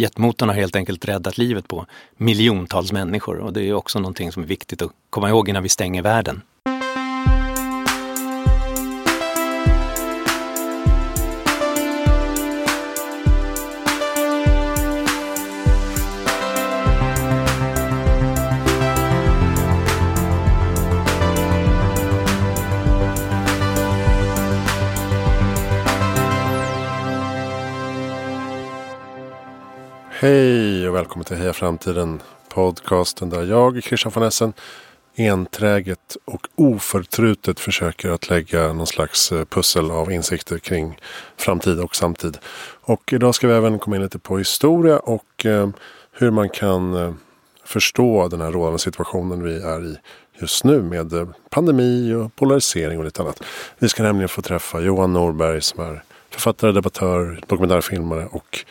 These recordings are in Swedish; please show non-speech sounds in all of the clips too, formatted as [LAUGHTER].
Jetmotorn har helt enkelt räddat livet på miljontals människor och det är också någonting som är viktigt att komma ihåg innan vi stänger världen. Hej och välkommen till Heja Framtiden. Podcasten där jag, Christian von Essen, enträget och oförtrutet försöker att lägga någon slags eh, pussel av insikter kring framtid och samtid. Och idag ska vi även komma in lite på historia och eh, hur man kan eh, förstå den här rådande situationen vi är i just nu med eh, pandemi och polarisering och lite annat. Vi ska nämligen få träffa Johan Norberg som är författare, debattör, dokumentärfilmare och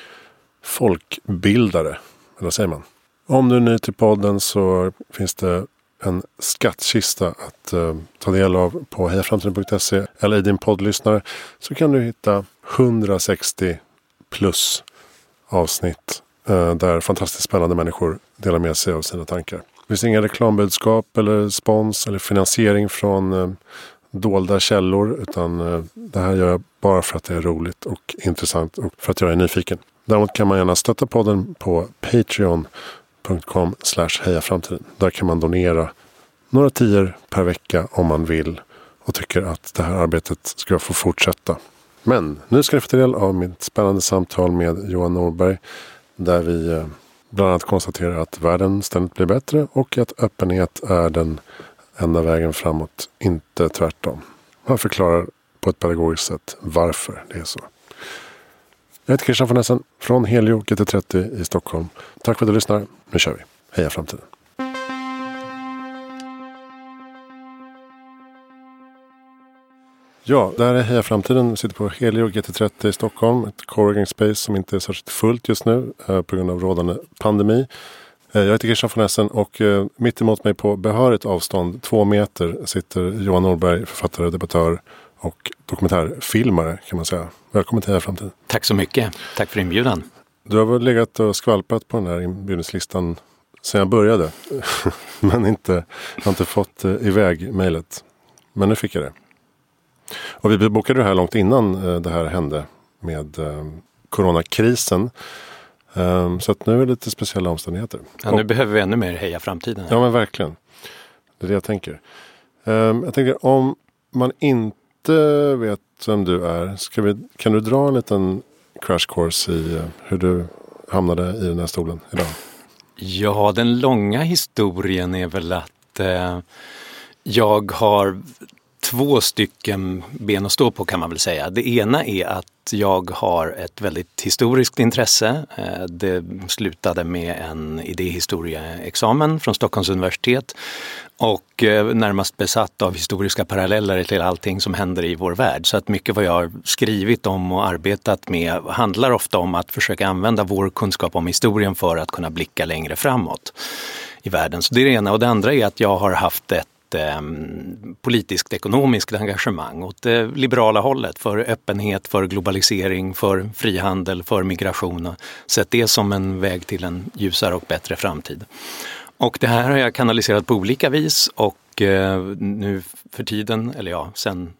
folkbildare. Eller vad säger man? Om du är ny till podden så finns det en skattkista att eh, ta del av på hejaframtiden.se eller i din poddlyssnare. Så kan du hitta 160 plus avsnitt eh, där fantastiskt spännande människor delar med sig av sina tankar. Det finns inga reklambudskap eller spons eller finansiering från eh, dolda källor. Utan eh, det här gör jag bara för att det är roligt och intressant och för att jag är nyfiken. Däremot kan man gärna stötta podden på patreon.com hejaframtiden. Där kan man donera några tior per vecka om man vill och tycker att det här arbetet ska få fortsätta. Men nu ska ni få ta del av mitt spännande samtal med Johan Norberg. Där vi eh, bland annat konstaterar att världen ständigt blir bättre och att öppenhet är den enda vägen framåt, inte tvärtom. Han förklarar på ett pedagogiskt sätt varför det är så. Jag heter Christian von Essen från Helio GT30 i Stockholm. Tack för att du lyssnar. Nu kör vi. Heja framtiden! Ja, det här är Heja Framtiden. Vi sitter på Helio GT30 i Stockholm. Ett coworking space som inte är särskilt fullt just nu eh, på grund av rådande pandemi. Eh, jag heter Christian von Essen och eh, mitt emot mig på behörigt avstånd, två meter, sitter Johan Norberg, författare, och debattör och dokumentärfilmare kan man säga. Välkommen till Heja Framtiden. Tack så mycket. Tack för inbjudan. Du har väl legat och skvalpat på den här inbjudningslistan sedan jag började. [LAUGHS] Men inte, jag har inte fått eh, iväg mejlet. Men nu fick jag det. Och vi bokade det här långt innan eh, det här hände med eh, coronakrisen. Um, så att nu är det lite speciella omständigheter. Ja, nu och, behöver vi ännu mer Heja Framtiden. Ja men verkligen. Det är det jag tänker. Um, jag tänker om man inte inte vet vem du är, ska vi, kan du dra en liten crash course i eh, hur du hamnade i den här stolen idag? Ja, den långa historien är väl att eh, jag har två stycken ben att stå på kan man väl säga. Det ena är att jag har ett väldigt historiskt intresse. Eh, det slutade med en idéhistorieexamen från Stockholms universitet och eh, närmast besatt av historiska paralleller till allting som händer i vår värld. Så att mycket vad jag har skrivit om och arbetat med handlar ofta om att försöka använda vår kunskap om historien för att kunna blicka längre framåt i världen. Så det är det ena. Och det andra är att jag har haft ett eh, politiskt ekonomiskt engagemang åt det liberala hållet för öppenhet, för globalisering, för frihandel, för migration och sett det som en väg till en ljusare och bättre framtid. Och det här har jag kanaliserat på olika vis och eh, nu för tiden, eller ja, sen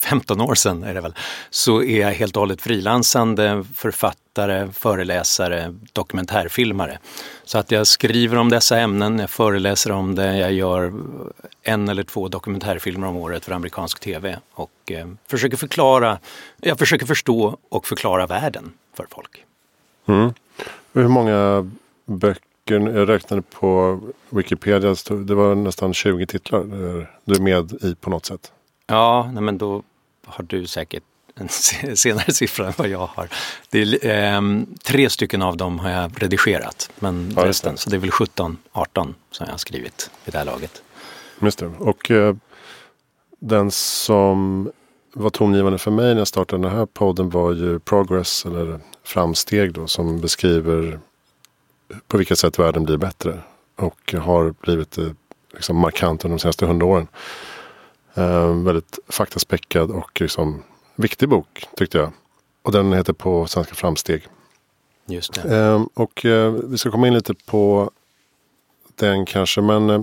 15 år sedan är det väl, så är jag helt och hållet frilansande författare, föreläsare, dokumentärfilmare. Så att jag skriver om dessa ämnen, jag föreläser om det, jag gör en eller två dokumentärfilmer om året för amerikansk tv och eh, försöker förklara, jag försöker förstå och förklara världen för folk. Mm. Hur många böcker jag räknade på Wikipedia, det var nästan 20 titlar eh, du är med i på något sätt. Ja, nej men då har du säkert en [LAUGHS] senare siffra än vad jag har. Är, eh, tre stycken av dem har jag redigerat, men ja, resten, så det är väl 17, 18 som jag har skrivit vid det här laget. Just det. Och eh, den som var tongivande för mig när jag startade den här podden var ju Progress, eller Framsteg då, som beskriver på vilket sätt världen blir bättre. Och har blivit eh, liksom markant under de senaste hundra åren. Eh, väldigt faktaspäckad och liksom viktig bok tyckte jag. Och den heter På svenska framsteg. Just det. Ehm, och eh, vi ska komma in lite på den kanske. Men eh,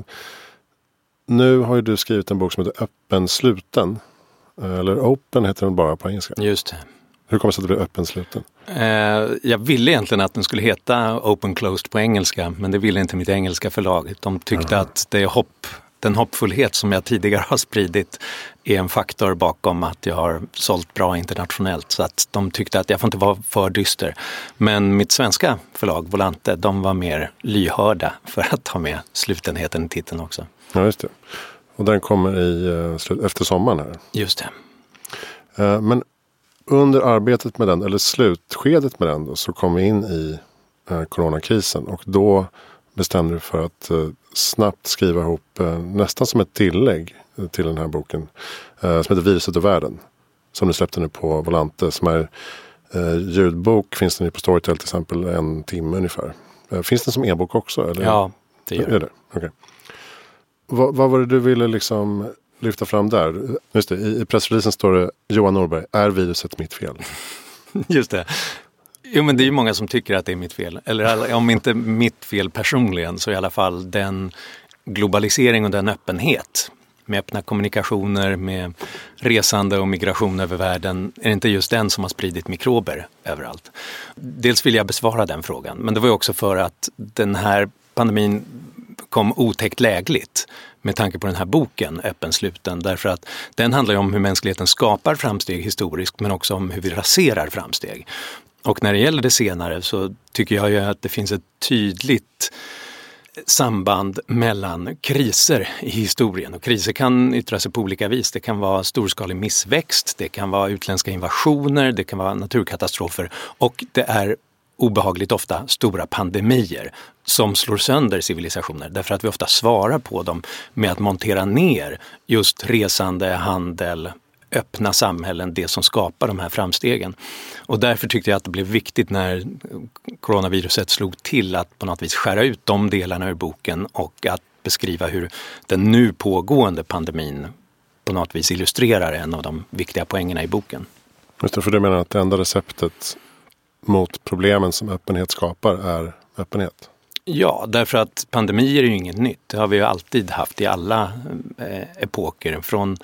nu har ju du skrivit en bok som heter Öppen sluten. Eh, Eller Open heter den bara på engelska. Just det. Hur kommer det sig att det blir Öppen sluten? Eh, jag ville egentligen att den skulle heta Open Closed på engelska, men det ville inte mitt engelska förlag. De tyckte att det är hopp, den hoppfullhet som jag tidigare [LAUGHS] har spridit är en faktor bakom att jag har sålt bra internationellt. Så att de tyckte att jag får inte vara för dyster. Men mitt svenska förlag, Volante, de var mer lyhörda [LAUGHS] för att ta med slutenheten i titeln också. Ja, just det. Och den kommer i, eh, efter sommaren här. Just det. Eh, Men under arbetet med den, eller slutskedet med den, då, så kom vi in i eh, coronakrisen. Och då bestämde du för att snabbt skriva ihop eh, nästan som ett tillägg till den här boken. Eh, som heter Viruset och världen. Som du släppte nu på Volante. Som är eh, ljudbok. Finns den ju på Storytel till exempel en timme ungefär. Finns den som e-bok också? Eller? Ja, det gör Är det? Okej. Vad, vad var det du ville liksom lyfta fram där? Just det, i, i pressreleasen står det Johan Norberg, är viruset mitt fel? [LAUGHS] Just det. Jo men det är ju många som tycker att det är mitt fel. Eller om inte mitt fel personligen så i alla fall den globalisering och den öppenhet med öppna kommunikationer, med resande och migration över världen. Är det inte just den som har spridit mikrober överallt? Dels vill jag besvara den frågan, men det var ju också för att den här pandemin kom otäckt lägligt med tanke på den här boken, Öppen sluten. Därför att den handlar ju om hur mänskligheten skapar framsteg historiskt men också om hur vi raserar framsteg. Och när det gäller det senare så tycker jag ju att det finns ett tydligt samband mellan kriser i historien. Och kriser kan yttra sig på olika vis. Det kan vara storskalig missväxt, det kan vara utländska invasioner, det kan vara naturkatastrofer och det är obehagligt ofta stora pandemier som slår sönder civilisationer därför att vi ofta svarar på dem med att montera ner just resande, handel, öppna samhällen, det som skapar de här framstegen. Och därför tyckte jag att det blev viktigt när coronaviruset slog till att på något vis skära ut de delarna ur boken och att beskriva hur den nu pågående pandemin på något vis illustrerar en av de viktiga poängerna i boken. Just det, för du menar att det enda receptet mot problemen som öppenhet skapar är öppenhet? Ja, därför att pandemier är ju inget nytt. Det har vi ju alltid haft i alla eh, epoker. Från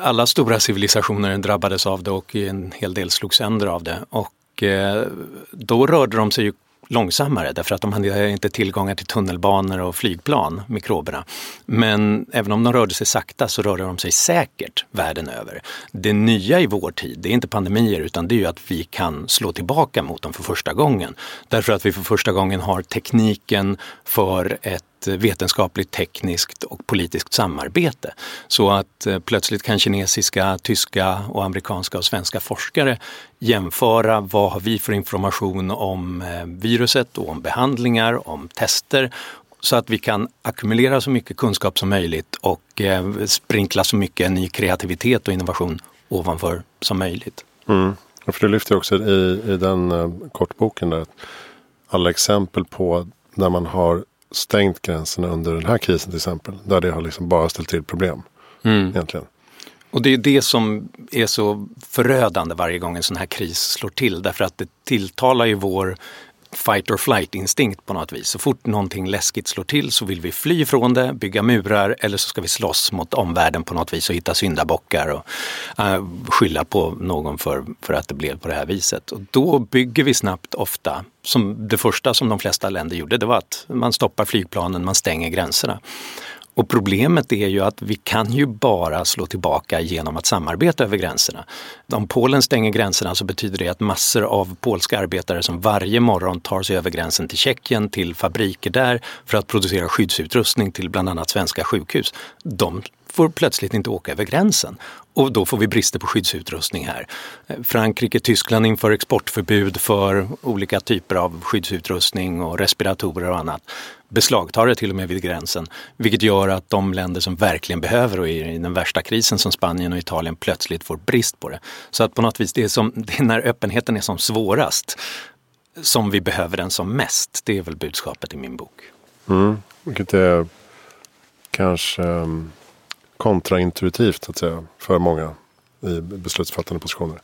alla stora civilisationer drabbades av det och en hel del slog sönder av det. Och eh, då rörde de sig ju långsammare därför att de hade inte tillgångar till tunnelbanor och flygplan, mikroberna. Men även om de rörde sig sakta så rörde de sig säkert världen över. Det nya i vår tid, det är inte pandemier utan det är ju att vi kan slå tillbaka mot dem för första gången. Därför att vi för första gången har tekniken för ett vetenskapligt, tekniskt och politiskt samarbete. Så att eh, plötsligt kan kinesiska, tyska och amerikanska och svenska forskare jämföra vad har vi för information om eh, viruset och om behandlingar, om tester så att vi kan ackumulera så mycket kunskap som möjligt och eh, sprinkla så mycket ny kreativitet och innovation ovanför som möjligt. Mm. Och För du lyfter också i, i den kortboken där alla exempel på när man har stängt gränserna under den här krisen till exempel. Där det har liksom bara ställt till problem egentligen. Och det är det som är så förödande varje gång en sån här kris slår till därför att det tilltalar ju vår fight or flight instinkt på något vis. Så fort någonting läskigt slår till så vill vi fly från det, bygga murar eller så ska vi slåss mot omvärlden på något vis och hitta syndabockar och uh, skylla på någon för, för att det blev på det här viset. Och då bygger vi snabbt ofta, som det första som de flesta länder gjorde, det var att man stoppar flygplanen, man stänger gränserna. Och problemet är ju att vi kan ju bara slå tillbaka genom att samarbeta över gränserna. Om Polen stänger gränserna så betyder det att massor av polska arbetare som varje morgon tar sig över gränsen till Tjeckien, till fabriker där för att producera skyddsutrustning till bland annat svenska sjukhus. De får plötsligt inte åka över gränsen. Och då får vi brister på skyddsutrustning här. Frankrike, Tyskland inför exportförbud för olika typer av skyddsutrustning och respiratorer och annat. Beslagtar det till och med vid gränsen. Vilket gör att de länder som verkligen behöver och är i den värsta krisen som Spanien och Italien plötsligt får brist på det. Så att på något vis, det är, som, det är när öppenheten är som svårast som vi behöver den som mest. Det är väl budskapet i min bok. Mm. Vilket är kanske ehm, kontraintuitivt så att säga, för många i beslutsfattande positioner.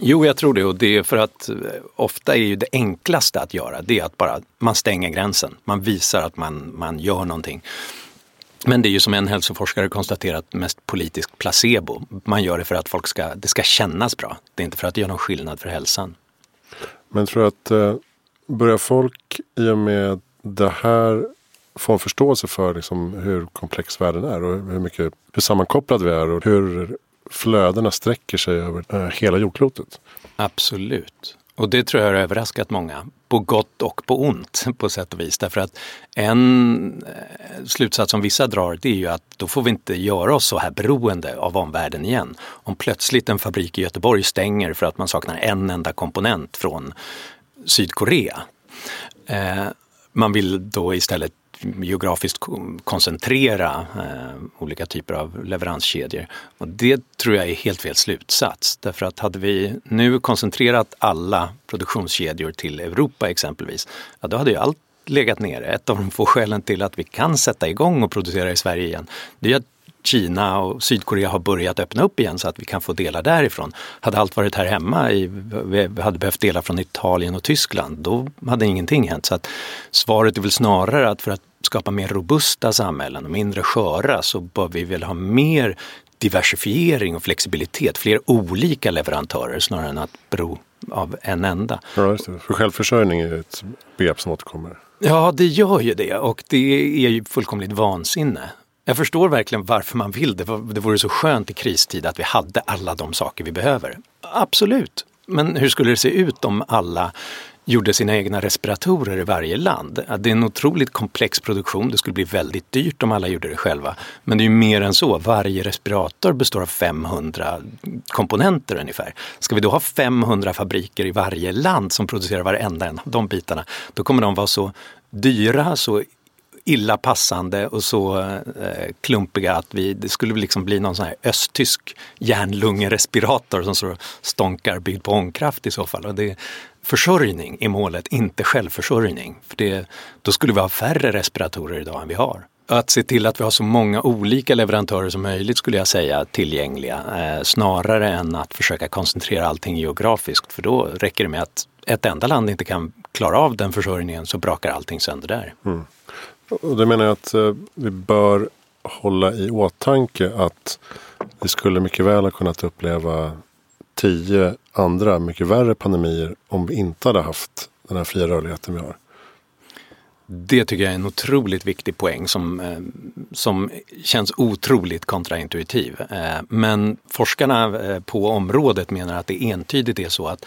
Jo, jag tror det och det är för att eh, ofta är ju det enklaste att göra, det är att bara man stänger gränsen. Man visar att man, man gör någonting. Men det är ju som en hälsoforskare konstaterat mest politisk placebo. Man gör det för att folk ska, det ska kännas bra. Det är inte för att det gör någon skillnad för hälsan. Men tror du att eh, börjar folk i och med det här få en förståelse för liksom, hur komplex världen är och hur, mycket, hur sammankopplade vi är och hur flödena sträcker sig över eh, hela jordklotet? Absolut. Och det tror jag har överraskat många, på gott och på ont [LAUGHS] på sätt och vis. Därför att en eh, slutsats som vissa drar det är ju att då får vi inte göra oss så här beroende av omvärlden igen. Om plötsligt en fabrik i Göteborg stänger för att man saknar en enda komponent från Sydkorea. Eh, man vill då istället geografiskt koncentrera eh, olika typer av leveranskedjor. Och det tror jag är helt fel slutsats. Därför att hade vi nu koncentrerat alla produktionskedjor till Europa exempelvis, ja, då hade ju allt legat nere. Ett av de få skälen till att vi kan sätta igång och producera i Sverige igen, det är att Kina och Sydkorea har börjat öppna upp igen så att vi kan få delar därifrån. Hade allt varit här hemma, i, vi hade behövt delar från Italien och Tyskland, då hade ingenting hänt. Så att svaret är väl snarare att för att skapa mer robusta samhällen och mindre sköra så bör vi väl ha mer diversifiering och flexibilitet, fler olika leverantörer snarare än att bero av en enda. Ja. För självförsörjning är ett begrepp som återkommer. Ja, det gör ju det och det är ju fullkomligt vansinne. Jag förstår verkligen varför man vill det. Det vore så skönt i kristid att vi hade alla de saker vi behöver. Absolut. Men hur skulle det se ut om alla gjorde sina egna respiratorer i varje land. Det är en otroligt komplex produktion. Det skulle bli väldigt dyrt om alla gjorde det själva. Men det är ju mer än så. Varje respirator består av 500 komponenter ungefär. Ska vi då ha 500 fabriker i varje land som producerar varenda en av de bitarna, då kommer de vara så dyra, så illa passande och så eh, klumpiga att vi, det skulle liksom bli någon sån här östtysk hjärnlungerespirator som så stånkar byggd på ångkraft i så fall. Och det, försörjning är målet, inte självförsörjning. För det, då skulle vi ha färre respiratorer idag än vi har. Att se till att vi har så många olika leverantörer som möjligt skulle jag säga tillgängliga, eh, snarare än att försöka koncentrera allting geografiskt. För då räcker det med att ett enda land inte kan klara av den försörjningen så brakar allting sönder där. Mm. Och det menar jag att eh, vi bör hålla i åtanke att vi skulle mycket väl ha kunnat uppleva tio andra mycket värre pandemier om vi inte hade haft den här fria rörligheten vi har. Det tycker jag är en otroligt viktig poäng som, eh, som känns otroligt kontraintuitiv. Eh, men forskarna eh, på området menar att det entydigt är så att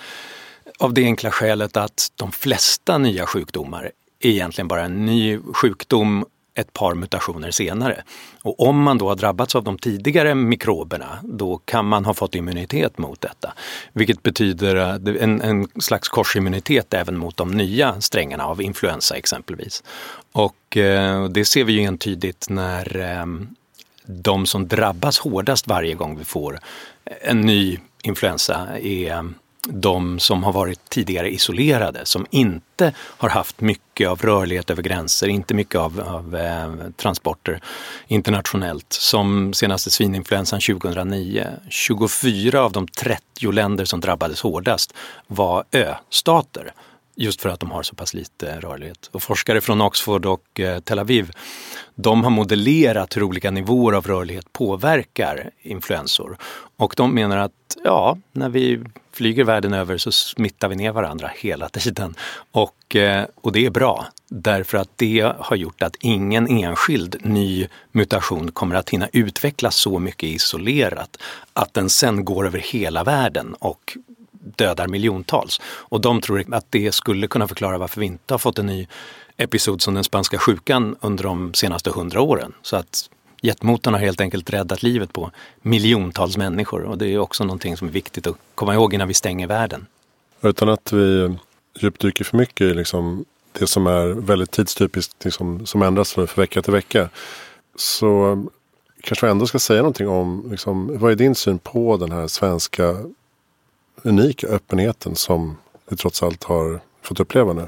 av det enkla skälet att de flesta nya sjukdomar egentligen bara en ny sjukdom ett par mutationer senare. Och om man då har drabbats av de tidigare mikroberna, då kan man ha fått immunitet mot detta. Vilket betyder eh, en, en slags korsimmunitet även mot de nya strängarna av influensa exempelvis. Och eh, det ser vi ju entydigt när eh, de som drabbas hårdast varje gång vi får en ny influensa är ehm, de som har varit tidigare isolerade, som inte har haft mycket av rörlighet över gränser, inte mycket av, av eh, transporter internationellt. Som senaste svininfluensan 2009. 24 av de 30 länder som drabbades hårdast var östater just för att de har så pass lite rörlighet. Och forskare från Oxford och eh, Tel Aviv, de har modellerat hur olika nivåer av rörlighet påverkar influensor. Och de menar att ja, när vi flyger världen över så smittar vi ner varandra hela tiden. Och, eh, och det är bra, därför att det har gjort att ingen enskild ny mutation kommer att hinna utvecklas så mycket isolerat att den sen går över hela världen och dödar miljontals. Och de tror att det skulle kunna förklara varför vi inte har fått en ny episod som den spanska sjukan under de senaste hundra åren. Så att jetmotorn har helt enkelt räddat livet på miljontals människor och det är också någonting som är viktigt att komma ihåg innan vi stänger världen. Utan att vi djupdyker för mycket i liksom det som är väldigt tidstypiskt, liksom, som ändras från vecka till vecka. Så kanske vi ändå ska säga någonting om, liksom, vad är din syn på den här svenska unika öppenheten som vi trots allt har fått uppleva nu?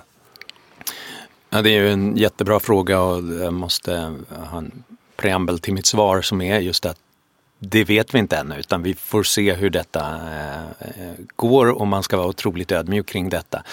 Ja, det är ju en jättebra fråga och jag måste ha en preambel till mitt svar som är just att det vet vi inte ännu utan vi får se hur detta eh, eh, går och man ska vara otroligt ödmjuk kring detta.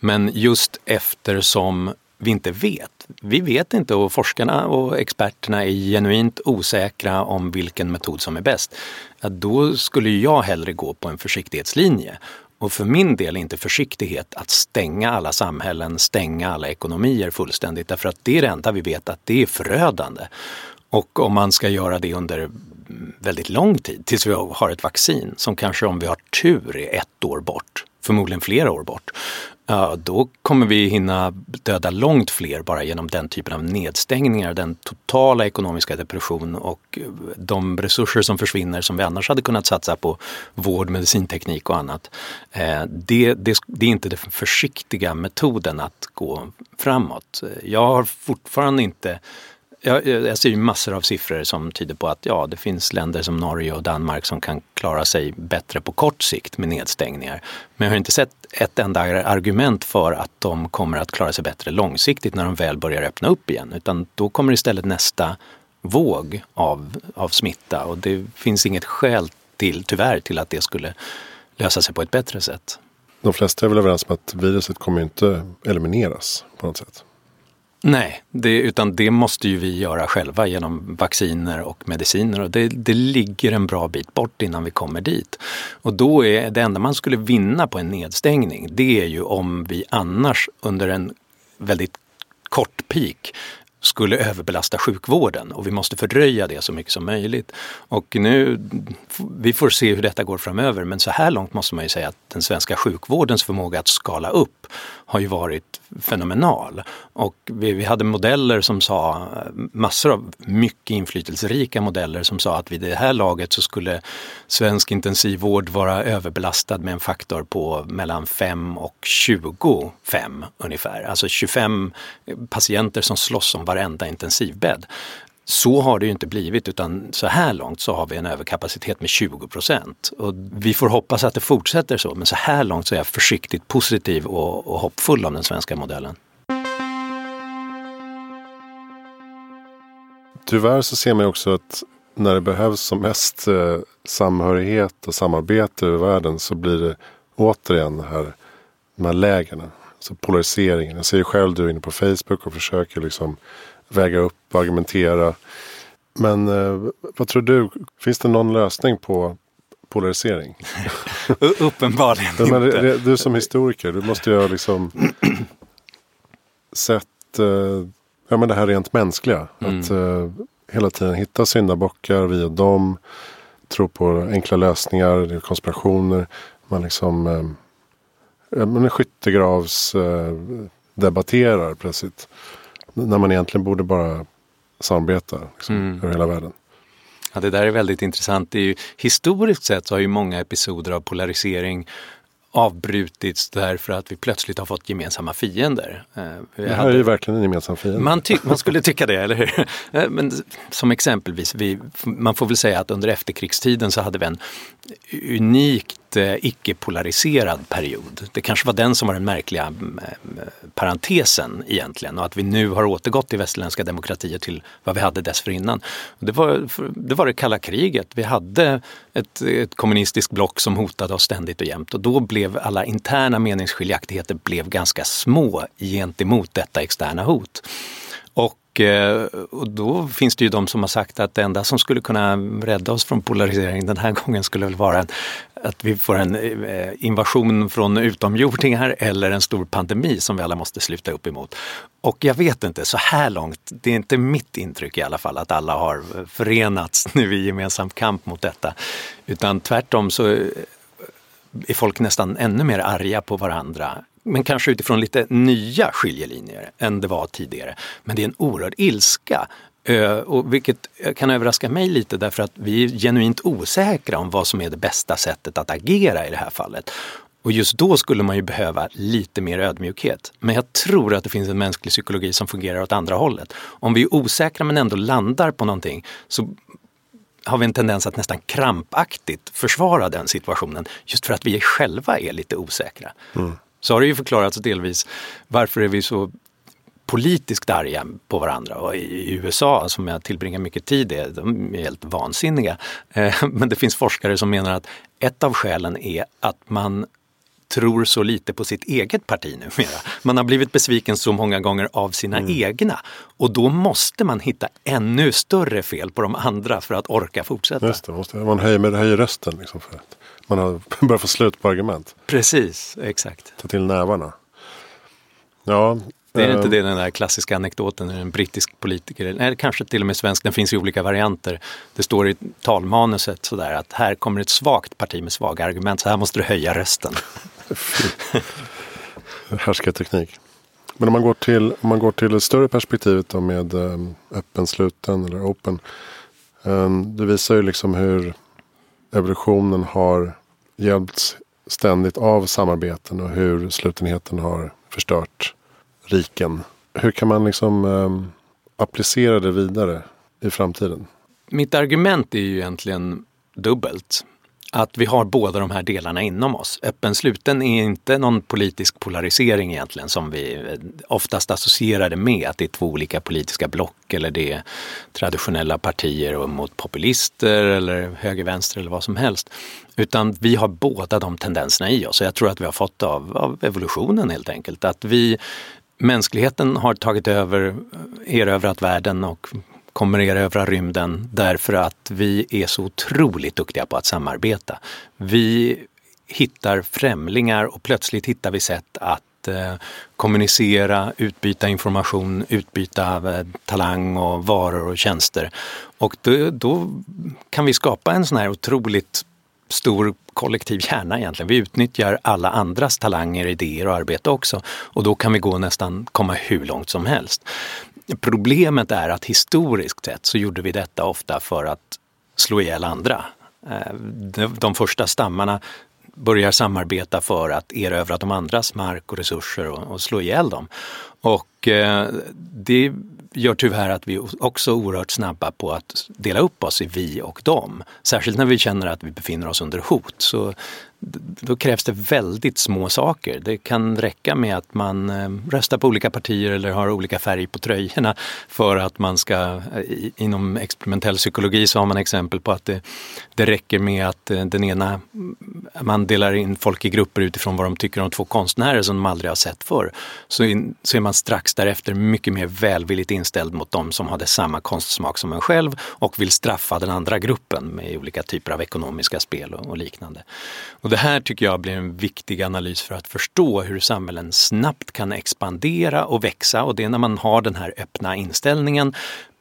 Men just eftersom vi inte vet. Vi vet inte och forskarna och experterna är genuint osäkra om vilken metod som är bäst. Då skulle jag hellre gå på en försiktighetslinje. Och för min del är inte försiktighet att stänga alla samhällen, stänga alla ekonomier fullständigt. Därför att det är det enda vi vet att det är förödande. Och om man ska göra det under väldigt lång tid, tills vi har ett vaccin som kanske om vi har tur är ett år bort, förmodligen flera år bort, då kommer vi hinna döda långt fler bara genom den typen av nedstängningar, den totala ekonomiska depression och de resurser som försvinner som vi annars hade kunnat satsa på vård, medicinteknik och annat. Eh, det, det, det är inte den försiktiga metoden att gå framåt. Jag har fortfarande inte jag, jag ser ju massor av siffror som tyder på att ja, det finns länder som Norge och Danmark som kan klara sig bättre på kort sikt med nedstängningar. Men jag har inte sett ett enda argument för att de kommer att klara sig bättre långsiktigt när de väl börjar öppna upp igen. Utan då kommer istället nästa våg av, av smitta och det finns inget skäl till, tyvärr, till att det skulle lösa sig på ett bättre sätt. De flesta är väl överens om att viruset kommer inte elimineras på något sätt? Nej, det, utan det måste ju vi göra själva genom vacciner och mediciner och det, det ligger en bra bit bort innan vi kommer dit. Och då är det enda man skulle vinna på en nedstängning, det är ju om vi annars under en väldigt kort peak skulle överbelasta sjukvården och vi måste fördröja det så mycket som möjligt. Och nu, vi får se hur detta går framöver men så här långt måste man ju säga att den svenska sjukvårdens förmåga att skala upp har ju varit fenomenal. Och vi, vi hade modeller som sa, massor av mycket inflytelserika modeller som sa att vid det här laget så skulle svensk intensivvård vara överbelastad med en faktor på mellan 5 och 25 ungefär. Alltså 25 patienter som slåss om varenda intensivbädd. Så har det ju inte blivit utan så här långt så har vi en överkapacitet med 20 procent. Och vi får hoppas att det fortsätter så men så här långt så är jag försiktigt positiv och, och hoppfull om den svenska modellen. Tyvärr så ser man också att när det behövs som mest eh, samhörighet och samarbete över världen så blir det återigen det här, de här lägren. Alltså polariseringen. Jag ser ju själv du är inne på Facebook och försöker liksom väga upp och argumentera. Men eh, vad tror du? Finns det någon lösning på polarisering? [LAUGHS] Uppenbarligen inte. Men, du som historiker, du måste ju ha liksom sett eh, ja, men det här rent mänskliga. Mm. Att eh, hela tiden hitta syndabockar, vi och dem. Tro på enkla lösningar, konspirationer. Man liksom eh, man skyttegravs eh, debatterar plötsligt. När man egentligen borde bara samarbeta liksom, mm. över hela världen. Ja, det där är väldigt intressant. Det är ju, historiskt sett så har ju många episoder av polarisering avbrutits därför att vi plötsligt har fått gemensamma fiender. Eh, vi det här hade... är ju verkligen en gemensam fiende. Man, man skulle tycka det, eller hur? [LAUGHS] Eh, men som exempelvis, vi, man får väl säga att under efterkrigstiden så hade vi en Eh, icke-polariserad period. Det kanske var den som var den märkliga mm, eh, parentesen egentligen och att vi nu har återgått till västerländska demokratier till vad vi hade dessförinnan. Det var det, var det kalla kriget. Vi hade ett, ett kommunistiskt block som hotade oss ständigt och jämt och då blev alla interna meningsskiljaktigheter blev ganska små gentemot detta externa hot. Och, eh, och då finns det ju de som har sagt att det enda som skulle kunna rädda oss från polarisering den här gången skulle väl vara att vi får en eh, invasion från utomjordingar eller en stor pandemi som vi alla måste sluta upp emot. Och jag vet inte, så här långt, det är inte mitt intryck i alla fall att alla har förenats [LAUGHS] nu i gemensam kamp mot detta. Utan tvärtom så eh, är folk nästan ännu mer arga på varandra men kanske utifrån lite nya skiljelinjer än det var tidigare. Men det är en oerhörd ilska och vilket kan överraska mig lite därför att vi är genuint osäkra om vad som är det bästa sättet att agera i det här fallet. Och just då skulle man ju behöva lite mer ödmjukhet. Men jag tror att det finns en mänsklig psykologi som fungerar åt andra hållet. Om vi är osäkra men ändå landar på någonting så har vi en tendens att nästan krampaktigt försvara den situationen just för att vi själva är lite osäkra. Mm. Så har det ju förklarats delvis varför är vi så politiskt arga på varandra. Och i USA, som jag tillbringar mycket tid i, de är helt vansinniga. Eh, [LAUGHS] men det finns forskare som menar att ett av skälen är att man tror så lite på sitt eget parti numera. Man har blivit besviken så många gånger av sina mm. egna och då måste man hitta ännu större fel på de andra för att orka fortsätta. Just det, måste, man höjer, höjer rösten liksom för att man har [LAUGHS] börjat få slut på argument. Precis, exakt. Ta till nävarna. Ja, det är inte det den där klassiska anekdoten, en brittisk politiker, eller kanske till och med svensk, den finns i olika varianter. Det står i talmanuset sådär att här kommer ett svagt parti med svaga argument, så här måste du höja rösten. [LAUGHS] Härskarteknik. Men om man går till, om man går till det större perspektivet då med um, öppen, sluten eller open. Um, det visar ju liksom hur evolutionen har hjälpts ständigt av samarbeten och hur slutenheten har förstört riken. Hur kan man liksom eh, applicera det vidare i framtiden? Mitt argument är ju egentligen dubbelt att vi har båda de här delarna inom oss. Öppen sluten är inte någon politisk polarisering egentligen som vi eh, oftast associerar det med, att det är två olika politiska block eller det är traditionella partier mot populister eller höger-vänster eller vad som helst. Utan vi har båda de tendenserna i oss och jag tror att vi har fått av, av evolutionen helt enkelt. Att vi Mänskligheten har tagit över, erövrat världen och kommer erövra rymden därför att vi är så otroligt duktiga på att samarbeta. Vi hittar främlingar och plötsligt hittar vi sätt att eh, kommunicera, utbyta information, utbyta eh, talang och varor och tjänster. Och då, då, kan vi skapa en sån här otroligt stor kollektiv hjärna egentligen. Vi utnyttjar alla andras talanger, idéer och arbete också och då kan vi gå nästan komma hur långt som helst. Problemet är att historiskt sett så gjorde vi detta ofta för att slå ihjäl andra. Eh, de första stammarna börjar samarbeta för att erövra de andras mark och resurser och, slå ihjäl dem. Och eh, det gör tyvärr att vi också är oerhört snabba på att dela upp oss i vi och dem. Särskilt när vi känner att vi befinner oss under hot. Så då krävs det väldigt små saker. Det kan räcka med att man eh, röstar på olika partier eller har olika färg på tröjorna för att man ska, eh, inom experimentell psykologi så har man exempel på att det, det räcker med att eh, den ena, mm, man delar in folk i grupper utifrån vad de tycker om två konstnärer som de aldrig har sett förr. Så, in, så är man strax därefter mycket mer välvilligt inställd mot de som hade samma konstsmak som en själv och vill straffa den andra gruppen med olika typer av ekonomiska spel och, och liknande. Och det här tycker jag blir en viktig analys för att förstå hur samhällen snabbt kan expandera och växa och det är när man har den här öppna inställningen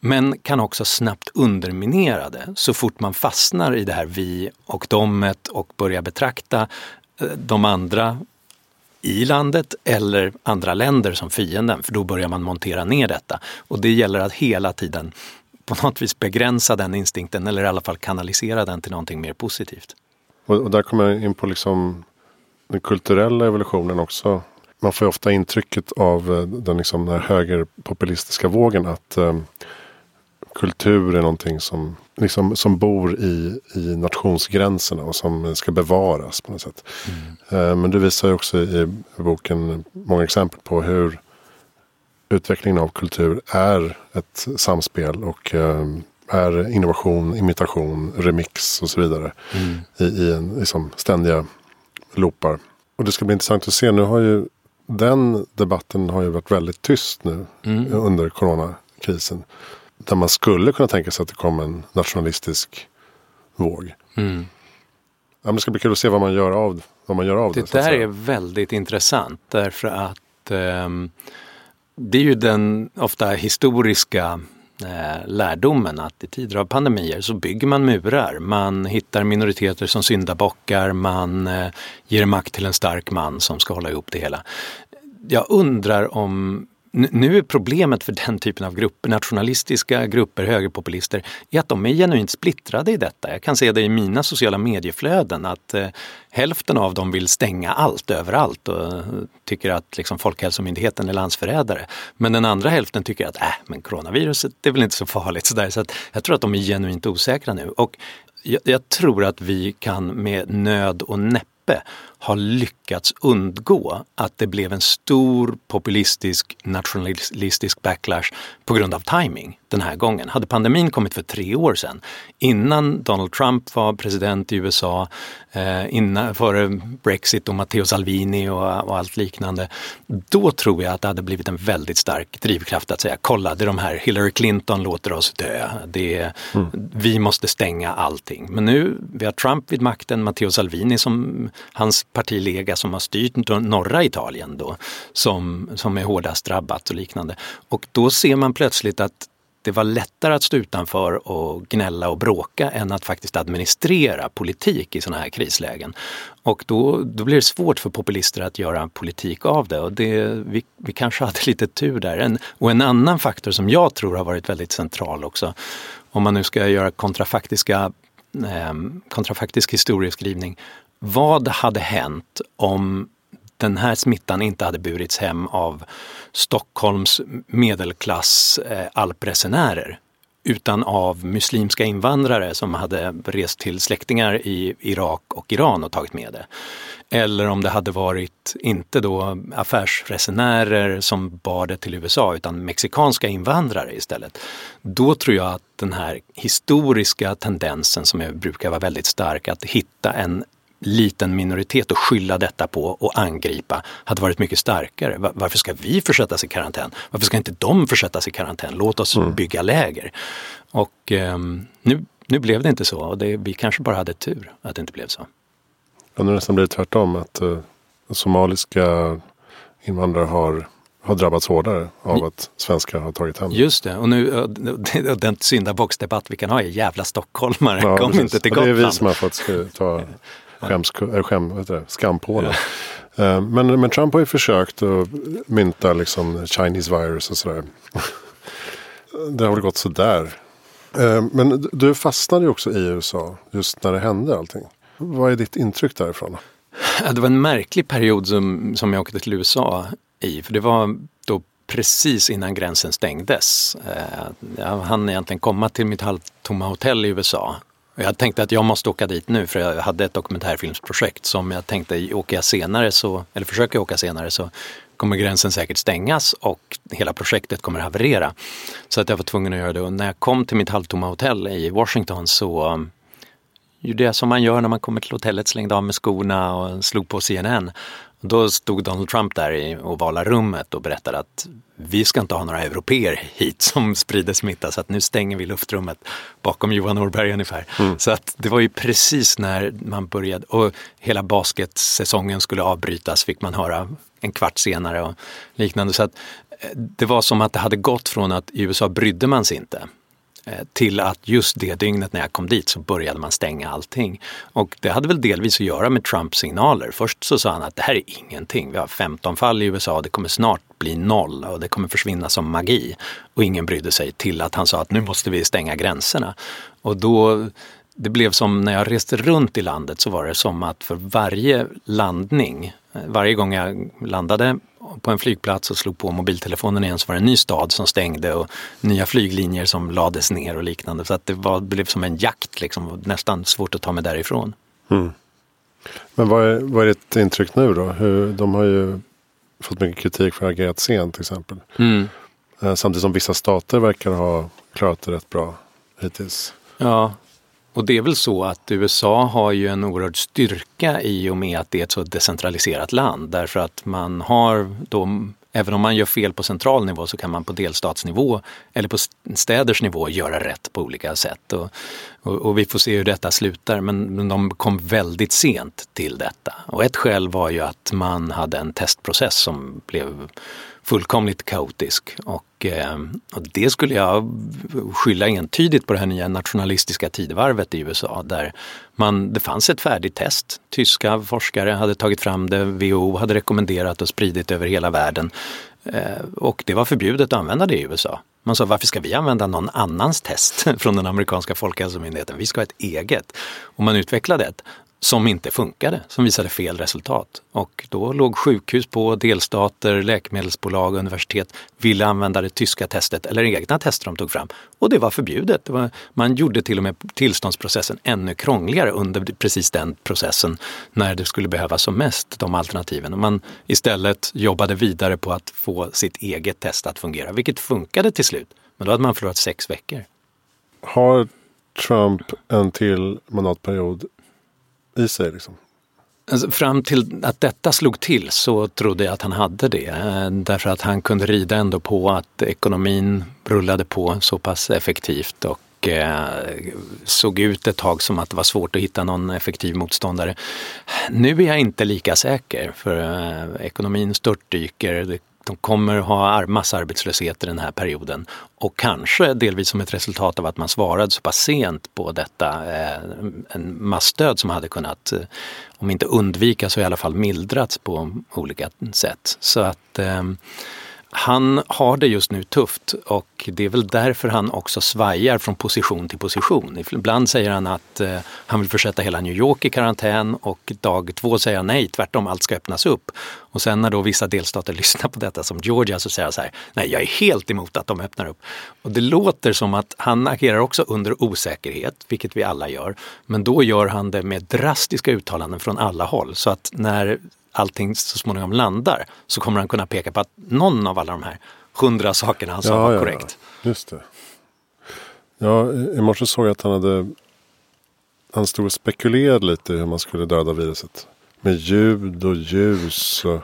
men kan också snabbt underminera det så fort man fastnar i det här vi och domet och börjar betrakta eh, de andra i landet eller andra länder som fienden, för då börjar man montera ner detta. Och det gäller att hela tiden på något vis begränsa den instinkten eller i alla fall kanalisera den till någonting mer positivt. Och, och, där kommer jag in på liksom den kulturella evolutionen också. Man får ofta intrycket av eh, den, liksom, den här högerpopulistiska vågen att eh, kultur är någonting som, liksom, som bor i, i nationsgränserna och som ska bevaras på något sätt. Mm. Eh, men du visar ju också i boken många exempel på hur utvecklingen av kultur är ett samspel och eh, är innovation, imitation, remix och så vidare. Mm. I, i en, liksom, ständiga loopar. Och det ska bli intressant att se. Nu har ju den debatten har ju varit väldigt tyst nu mm. under coronakrisen. Där man skulle kunna tänka sig att det kommer en nationalistisk våg. Mm. Ja, men det ska bli kul att se vad man gör av, vad man gör av det. Det där är väldigt intressant därför att eh, det är ju den ofta historiska Eh, lärdomen att i tider av pandemier så bygger man murar. Man hittar minoriteter som syndabockar, man eh, ger makt till en stark man som ska hålla ihop det hela. Jag undrar om nu är problemet för den typen av grupper, nationalistiska grupper, högerpopulister, är att de är genuint splittrade i detta. Jag kan se det i mina sociala medieflöden att eh, hälften av dem vill stänga allt överallt och eh, tycker att liksom, Folkhälsomyndigheten är landsförrädare. Men den andra hälften tycker att äh, men coronaviruset det är väl inte så farligt. Så, där. så att jag tror att de är genuint osäkra nu. Och jag, jag tror att vi kan med nöd och näppe har lyckats undgå att det blev en stor populistisk nationalistisk backlash på grund av timing den här gången. Hade pandemin kommit för tre år sedan, innan Donald Trump var president i USA, eh, innan, före Brexit och Matteo Salvini och, och, allt liknande, då tror jag att det hade blivit en väldigt stark drivkraft att säga kolla, det är de här Hillary Clinton låter oss dö. Det mm. Vi måste stänga allting. Men nu, vi har Trump vid makten, Matteo Salvini som hans partilega som har styrt norra Italien då, som, som är hårdast drabbat och liknande. Och då ser man plötsligt att det var lättare att stå utanför och gnälla och bråka än att faktiskt administrera politik i sådana här krislägen. Och då, då blir det svårt för populister att göra politik av det och det, vi, vi kanske hade [LAUGHS] lite tur där. En, och en annan faktor som jag tror har varit väldigt central också, om man nu ska göra kontrafaktiska, eh, kontrafaktisk historieskrivning. Vad hade hänt om den här smittan inte hade burits hem av Stockholms medelklass eh, alpresenärer utan av muslimska invandrare som hade rest till släktingar i Irak och Iran och tagit med det. Eller om det hade varit inte då affärsresenärer som bar det till USA utan mexikanska invandrare istället. Då tror jag att den här historiska tendensen som brukar vara väldigt stark att hitta en liten minoritet och skylla detta på och angripa hade varit mycket starkare. Varför ska vi försättas i karantän? Varför ska inte de försättas i karantän? Låt oss mm. bygga läger. Och eh, nu, nu blev det inte så och det, vi kanske bara hade tur att det inte blev så. Ja, nu nästan blivit tvärtom. Att uh, somaliska invandrare har har drabbats hårdare av att svenskar har tagit hem Just det, och nu den syndabocksdebatt vi kan ha är jävla stockholmare, ja, kom inte till Gotland. Det är vi som har fått ta [LAUGHS] skäms, äh, skäm, skampålen. Eh, men, men Trump har ju försökt att mynta liksom Chinese virus och sådär. [LAUGHS] Det har väl gått sådär. Eh, men du fastnade ju också i USA just när det hände allting. Vad är ditt intryck därifrån? Det var en märklig period som, som jag åkte till USA i. För det var då precis innan gränsen stängdes. Jag hann egentligen komma till mitt halvtomma hotell i USA jag tänkte att jag måste åka dit nu för jag hade ett dokumentärfilmsprojekt som jag tänkte åker jag senare så, eller försöker jag åka senare så kommer gränsen säkert stängas och hela projektet kommer haverera. Så att jag var tvungen att göra det och när jag kom till mitt halvtomma hotell i Washington så um, gjorde jag som man gör när man kommer till hotellet, slängde av med skorna och slog på CNN. Då stod Donald Trump där i ovala rummet och berättade att vi ska inte ha några europeer hit som sprider smitta så att nu stänger vi luftrummet bakom Johan Norberg ungefär. Mm. Så att det var ju precis när man började och hela basketsäsongen skulle avbrytas fick man höra en kvart senare och liknande. Så att eh, det var som att det hade gått från att i USA brydde man sig inte Eh, till att just det dygnet när jag kom dit så började man stänga allting. Och det hade väl delvis att göra med Trumps signaler. Först så sa han att det här är ingenting. Vi har 15 fall i USA, det kommer snart bli noll och det kommer försvinna som magi. Och ingen brydde sig till att han sa att nu måste vi stänga gränserna. Och då det blev som när jag reste runt i landet så var det som att för varje landning, eh, varje gång jag landade på en flygplats och slog på mobiltelefonen igen så var det en ny stad som stängde och nya flyglinjer som lades ner och liknande. Så att det var, blev som en jakt liksom, nästan svårt att ta mig därifrån. Mm. Men vad är, vad är ditt intryck nu då? Hur, de har ju fått mycket kritik för att ha agerat sent till exempel. Mm. Eh, samtidigt som vissa stater verkar ha klarat det rätt bra hittills. Ja, och det är väl så att USA har ju en oerhörd styrka i och med att det är ett så decentraliserat land. Därför att man har då, även om man gör fel på central nivå så kan man på delstatsnivå eller på städers nivå göra rätt på olika sätt. Och, och, och vi får se hur detta slutar men, men de kom väldigt sent till detta. Och ett skäl var ju att man hade en testprocess som blev fullkomligt kaotisk. Och, eh, och, det skulle jag skylla entydigt på det här nya nationalistiska tidevarvet i USA där man, det fanns ett färdigt test. Tyska forskare hade tagit fram det, WHO hade rekommenderat och spridit över hela världen. Eh, och det var förbjudet att använda det i USA. Man sa varför ska vi använda någon annans test [LAUGHS] från den amerikanska folkhälsomyndigheten? Vi ska ha ett eget. Och man utvecklade ett som inte funkade, som visade fel resultat. Och då låg sjukhus på, delstater, läkemedelsbolag, universitet ville använda det tyska testet eller egna tester de tog fram. Och det var förbjudet. Det var, man gjorde till och med tillståndsprocessen ännu krångligare under precis den processen när det skulle behövas som mest, de alternativen. Och man istället jobbade vidare på att få sitt eget test att fungera, vilket funkade till slut. Men då hade man förlorat sex veckor. Har Trump en till mandatperiod i sig? Liksom? Alltså, fram till att detta slog till så trodde jag att han hade det. Eh, därför att han kunde rida ändå på att ekonomin rullade på så pass effektivt och eh, såg ut ett tag som att det var svårt att hitta någon effektiv motståndare. Nu är jag inte lika säker för eh, ekonomin störtdyker, de kommer ha massarbetslöshet i den här perioden och kanske delvis som ett resultat av att man svarade så pass sent på detta, eh, en massdöd som hade kunnat, eh, om inte undvikas så i alla fall mildrats på olika sätt. Så att eh, han har det just nu tufft och det är väl därför han också svajar från position till position. Ibland säger han att eh, han vill försätta hela New York i karantän och dag två säger han nej, tvärtom, allt ska öppnas upp. Och sen när då vissa delstater [LAUGHS] lyssnar på detta som Georgia så säger han så här, nej jag är helt emot att de öppnar upp. Och det låter som att han agerar också under osäkerhet, vilket vi alla gör. Men då gör han det med drastiska uttalanden från alla håll. Så att när allting så småningom landar så kommer han kunna peka på att någon av alla de här hundra sakerna han sa ja, var korrekt. Ja, just det. Ja, i morse såg jag att han hade han stod och spekulerade lite hur man skulle döda viruset. Med ljud och ljus. Och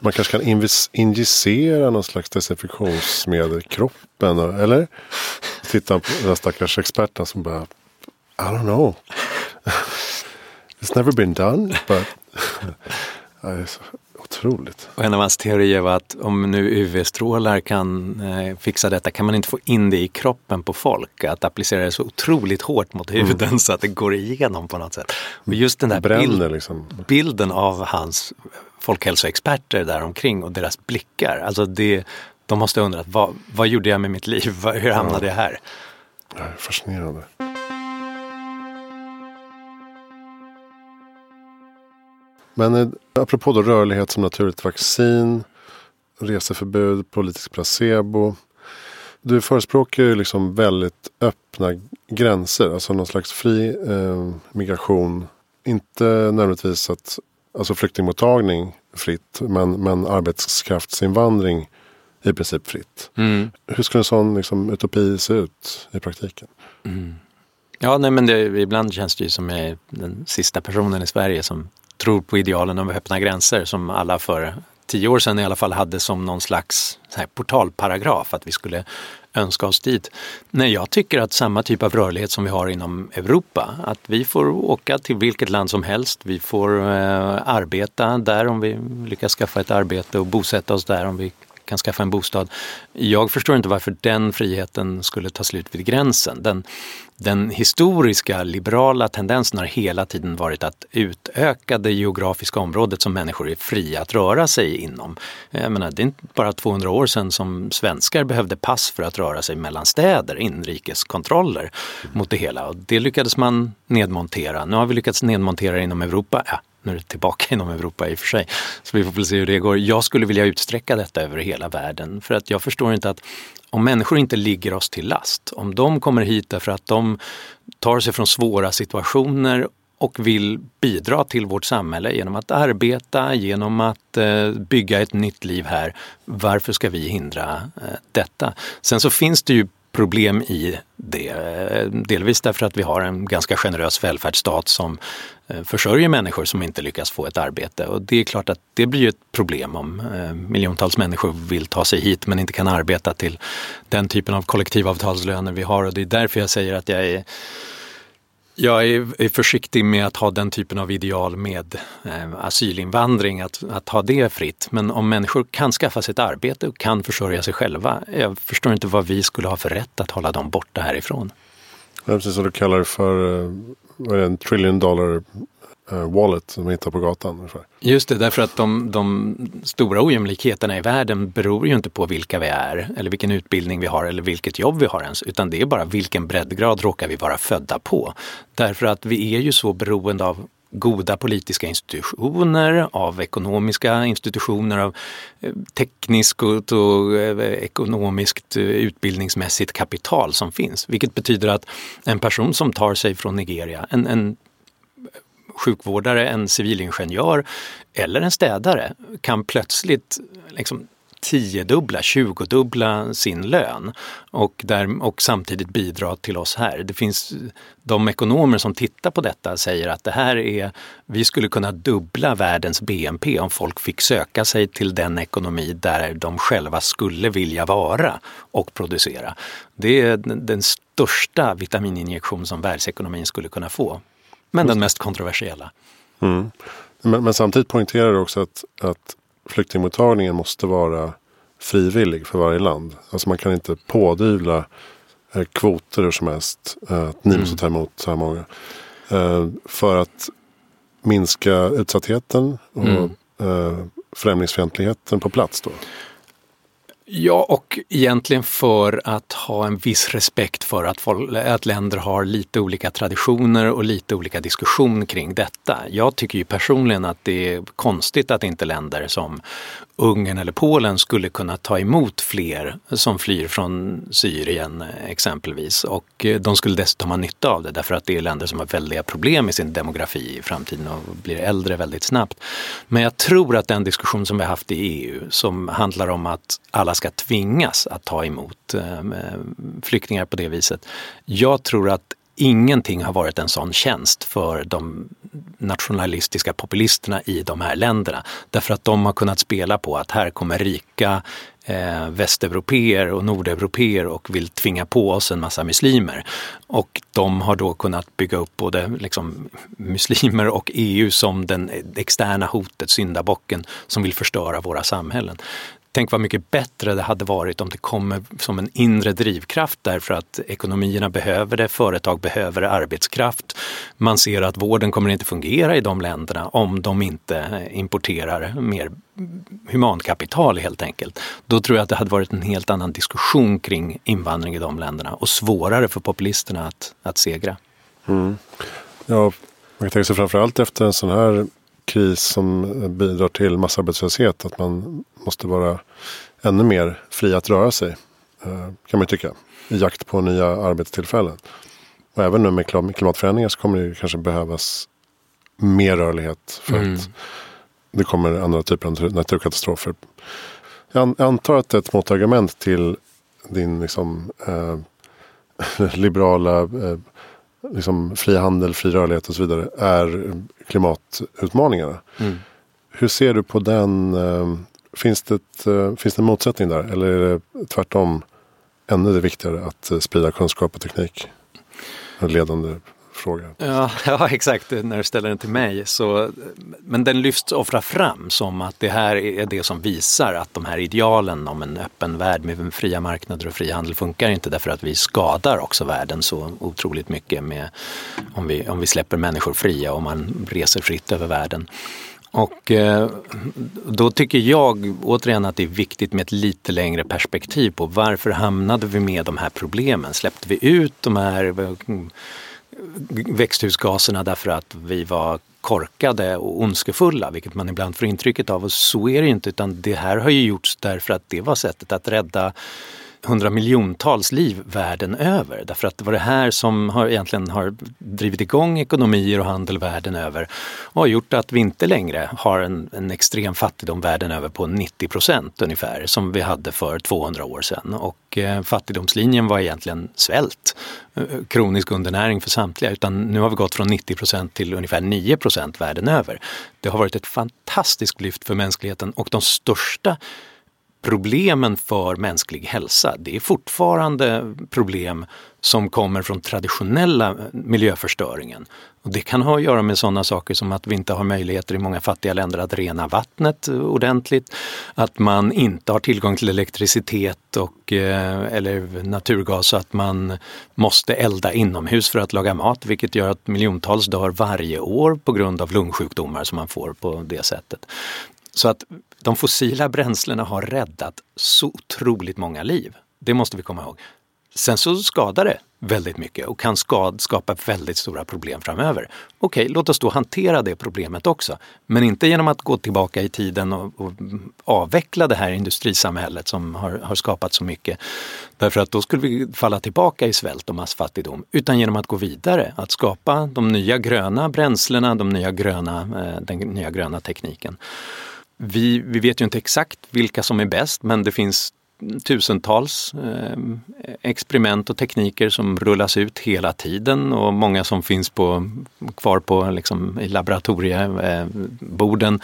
man kanske kan injicera någon slags desinfektionsmedel i kroppen. Eller? Titta på den stackars experten som bara I don't know. [LAUGHS] It's never been done. But det är så otroligt. Och en av hans teorier var att om nu UV-strålar kan eh, fixa detta kan man inte få in det i kroppen på folk. Att applicera det så otroligt hårt mot huden mm. så att det går igenom på något sätt. Och just den där Bränner, bild, liksom. bilden av hans folkhälsoexperter där omkring och deras blickar. Alltså det, de måste ha undrat, vad, vad gjorde jag med mitt liv? [LAUGHS] Hur hamnade ja. jag här? Ja, fascinerande. Men eh, apropå då rörlighet som naturligt vaccin, reseförbud, politisk placebo. Du förespråkar ju liksom väldigt öppna gränser, alltså någon slags fri eh, migration. Inte nödvändigtvis att, alltså flyktingmottagning fritt, men, men arbetskraftsinvandring i princip fritt. Mm. Hur skulle en sån liksom, utopi se ut i praktiken? Mm. Ja, nej, men det, ibland känns det ju som jag är den sista personen i Sverige som tror på idealen om öppna gränser som alla för tio år sedan i alla fall hade som någon slags portalparagraf att vi skulle önska oss dit. Nej, jag tycker att samma typ av rörlighet som vi har inom Europa, att vi får åka till vilket land som helst, vi får eh, arbeta där om vi lyckas skaffa ett arbete och bosätta oss där om vi kan skaffa en bostad. Jag förstår inte varför den friheten skulle ta slut vid gränsen. Den, den historiska liberala tendensen har hela tiden varit att utöka det geografiska området som människor är fria att röra sig inom. Jag menar, det är inte bara 200 år sedan som svenskar behövde pass för att röra sig mellan städer, inrikeskontroller mot det hela. Och det lyckades man nedmontera. Nu har vi lyckats nedmontera inom Europa. Ja, nu är det tillbaka [LAUGHS] inom Europa i och för sig. Så vi får väl se hur det går. Jag skulle vilja utsträcka detta över hela världen för att jag förstår inte att om människor inte ligger oss till last, om de kommer hit därför att de tar sig från svåra situationer och vill bidra till vårt samhälle genom att arbeta, genom att eh, bygga ett nytt liv här. Varför ska vi hindra eh, detta? Sen så finns det ju problem i det. Delvis därför att vi har en ganska generös välfärdsstat som eh, försörjer människor som inte lyckas få ett arbete. Och det är klart att det blir ett problem om eh, miljontals människor vill ta sig hit men inte kan arbeta till den typen av kollektivavtalslöner vi har. Och det är därför jag säger att jag är jag är, försiktig med att ha den typen av ideal med eh, asylinvandring, att, att ha det fritt. Men om människor kan skaffa sig ett arbete och kan försörja sig själva, jag förstår inte vad vi skulle ha för rätt att hålla dem borta härifrån. Det är precis som du kallar det för eh, en trillion dollar Eh, wallet som man hittar på gatan. Ungefär. Just det, därför att de, de, stora ojämlikheterna i världen beror ju inte på vilka vi är eller vilken utbildning vi har eller vilket jobb vi har ens, utan det är bara vilken breddgrad råkar vi vara födda på. Därför att vi är ju så beroende av goda politiska institutioner, av ekonomiska institutioner, av eh, tekniskt och, eh, ekonomiskt utbildningsmässigt kapital som finns. Vilket betyder att en person som tar sig från Nigeria, en, en sjukvårdare, en civilingenjör eller en städare kan plötsligt liksom tiodubbla, tjugodubbla sin lön och, där, och samtidigt bidra till oss här. Det finns de ekonomer som tittar på detta säger att det här är, vi skulle kunna dubbla världens BNP om folk fick söka sig till den ekonomi där de själva skulle vilja vara och producera. Det är den största vitamininjektion som världsekonomin skulle kunna få. Men den mest kontroversiella. Mm. Men, men, samtidigt poängterar du också att, att flyktingmottagningen måste vara frivillig för varje land. Alltså man kan inte pådyvla eh, kvoter hur som helst. Eh, att ni mm. måste ta emot så här många. Eh, för att minska utsattheten och mm. eh, främlingsfientligheten på plats då. Ja, och egentligen för att ha en viss respekt för att, folk, att länder har lite olika traditioner och lite olika diskussion kring detta. Jag tycker ju personligen att det är konstigt att inte länder som Ungern eller Polen skulle kunna ta emot fler som flyr från Syrien exempelvis. Och eh, de skulle dessutom ha nytta av det därför att det är länder som har väldiga problem med sin demografi i framtiden och blir äldre väldigt snabbt. Men jag tror att den diskussion som vi har haft i EU som handlar om att alla ska tvingas att ta emot eh, eh, flyktingar på det viset. Jag tror att ingenting har varit en sån tjänst för de nationalistiska populisterna i de här länderna. Därför att de har kunnat spela på att här kommer rika eh, västeuropeer och nordeuropeer och vill tvinga på oss en massa muslimer. Och de har då kunnat bygga upp både liksom, muslimer och EU som den externa hotet, syndabocken, som vill förstöra våra samhällen. Tänk vad mycket bättre det hade varit om det kommer som en inre drivkraft därför att ekonomierna behöver det, företag behöver arbetskraft. Man ser att vården kommer inte fungera i de länderna om de inte importerar mer humankapital helt enkelt. Då tror jag att det hade varit en helt annan diskussion kring invandring i de länderna och svårare för populisterna att, att segra. Mm. Ja, man kan tänka sig framförallt efter en sån här kris som bidrar till massarbetslöshet. Att man måste vara ännu mer fri att röra sig. Eh, kan man tycka. I jakt på nya arbetstillfällen. Och även nu med klimatförändringar så kommer det kanske behövas mer rörlighet. För mm. att det kommer andra typer av naturkatastrofer. Jag antar att ett motargument till din liksom, eh, [LAUGHS] liberala eh, liksom, fri handel, fri rörlighet och så vidare är klimatutmaningarna. Mm. Hur ser du på den? Eh, finns det, ett, eh, finns det en motsättning där? Eller är det tvärtom ännu det viktigare att eh, sprida kunskap och teknik? En ledande fråga. Ja, [LAUGHS] ja, exakt, när du ställer den till mig. Så, men den lyfts ofta fram som att det här är det som visar att de här idealen om en öppen värld med fria marknader och frihandel funkar inte därför att vi skadar också världen så otroligt mycket med om vi, om vi släpper människor fria och man reser fritt över världen. Och eh, då tycker jag återigen att det är viktigt med ett lite längre perspektiv på varför hamnade vi med de här problemen? Släppte vi ut de här eh, växthusgaserna därför att vi var korkade och ondskefulla, vilket man ibland får intrycket av. Och så är det inte, utan det här har ju gjorts därför att det var sättet att rädda hundramiljontals liv världen över. Därför att det var det här som har, egentligen har drivit igång ekonomier och handel världen över och har gjort att vi inte längre har en, en extrem fattigdom världen över på 90 procent ungefär som vi hade för 200 år sedan. Och eh, fattigdomslinjen var egentligen svält, eh, kronisk undernäring för samtliga, utan nu har vi gått från 90 procent till ungefär 9 procent världen över. Det har varit ett fantastiskt lyft för mänskligheten och de största problemen för mänsklig hälsa, det är fortfarande problem som kommer från traditionella miljöförstöringen. Och det kan ha att göra med sådana saker som att vi inte har möjligheter i många fattiga länder att rena vattnet ordentligt, att man inte har tillgång till elektricitet och, eh, eller naturgas så att man måste elda inomhus för att laga mat, vilket gör att miljontals dör varje år på grund av lungsjukdomar som man får på det sättet. Så att de fossila bränslena har räddat så otroligt många liv. Det måste vi komma ihåg. Sen så skadar det väldigt mycket och kan skad, skapa väldigt stora problem framöver. Okej, låt oss då hantera det problemet också. Men inte genom att gå tillbaka i tiden och, och avveckla det här industrisamhället som har, har, skapat så mycket. Därför att då skulle vi falla tillbaka i svält och massfattigdom. Utan genom att gå vidare, att skapa de nya gröna bränslena, de nya gröna, eh, den nya gröna tekniken. Vi, vi vet ju inte exakt vilka som är bäst men det finns tusentals eh, experiment och tekniker som rullas ut hela tiden och många som finns på, kvar på liksom, i laboratorieborden.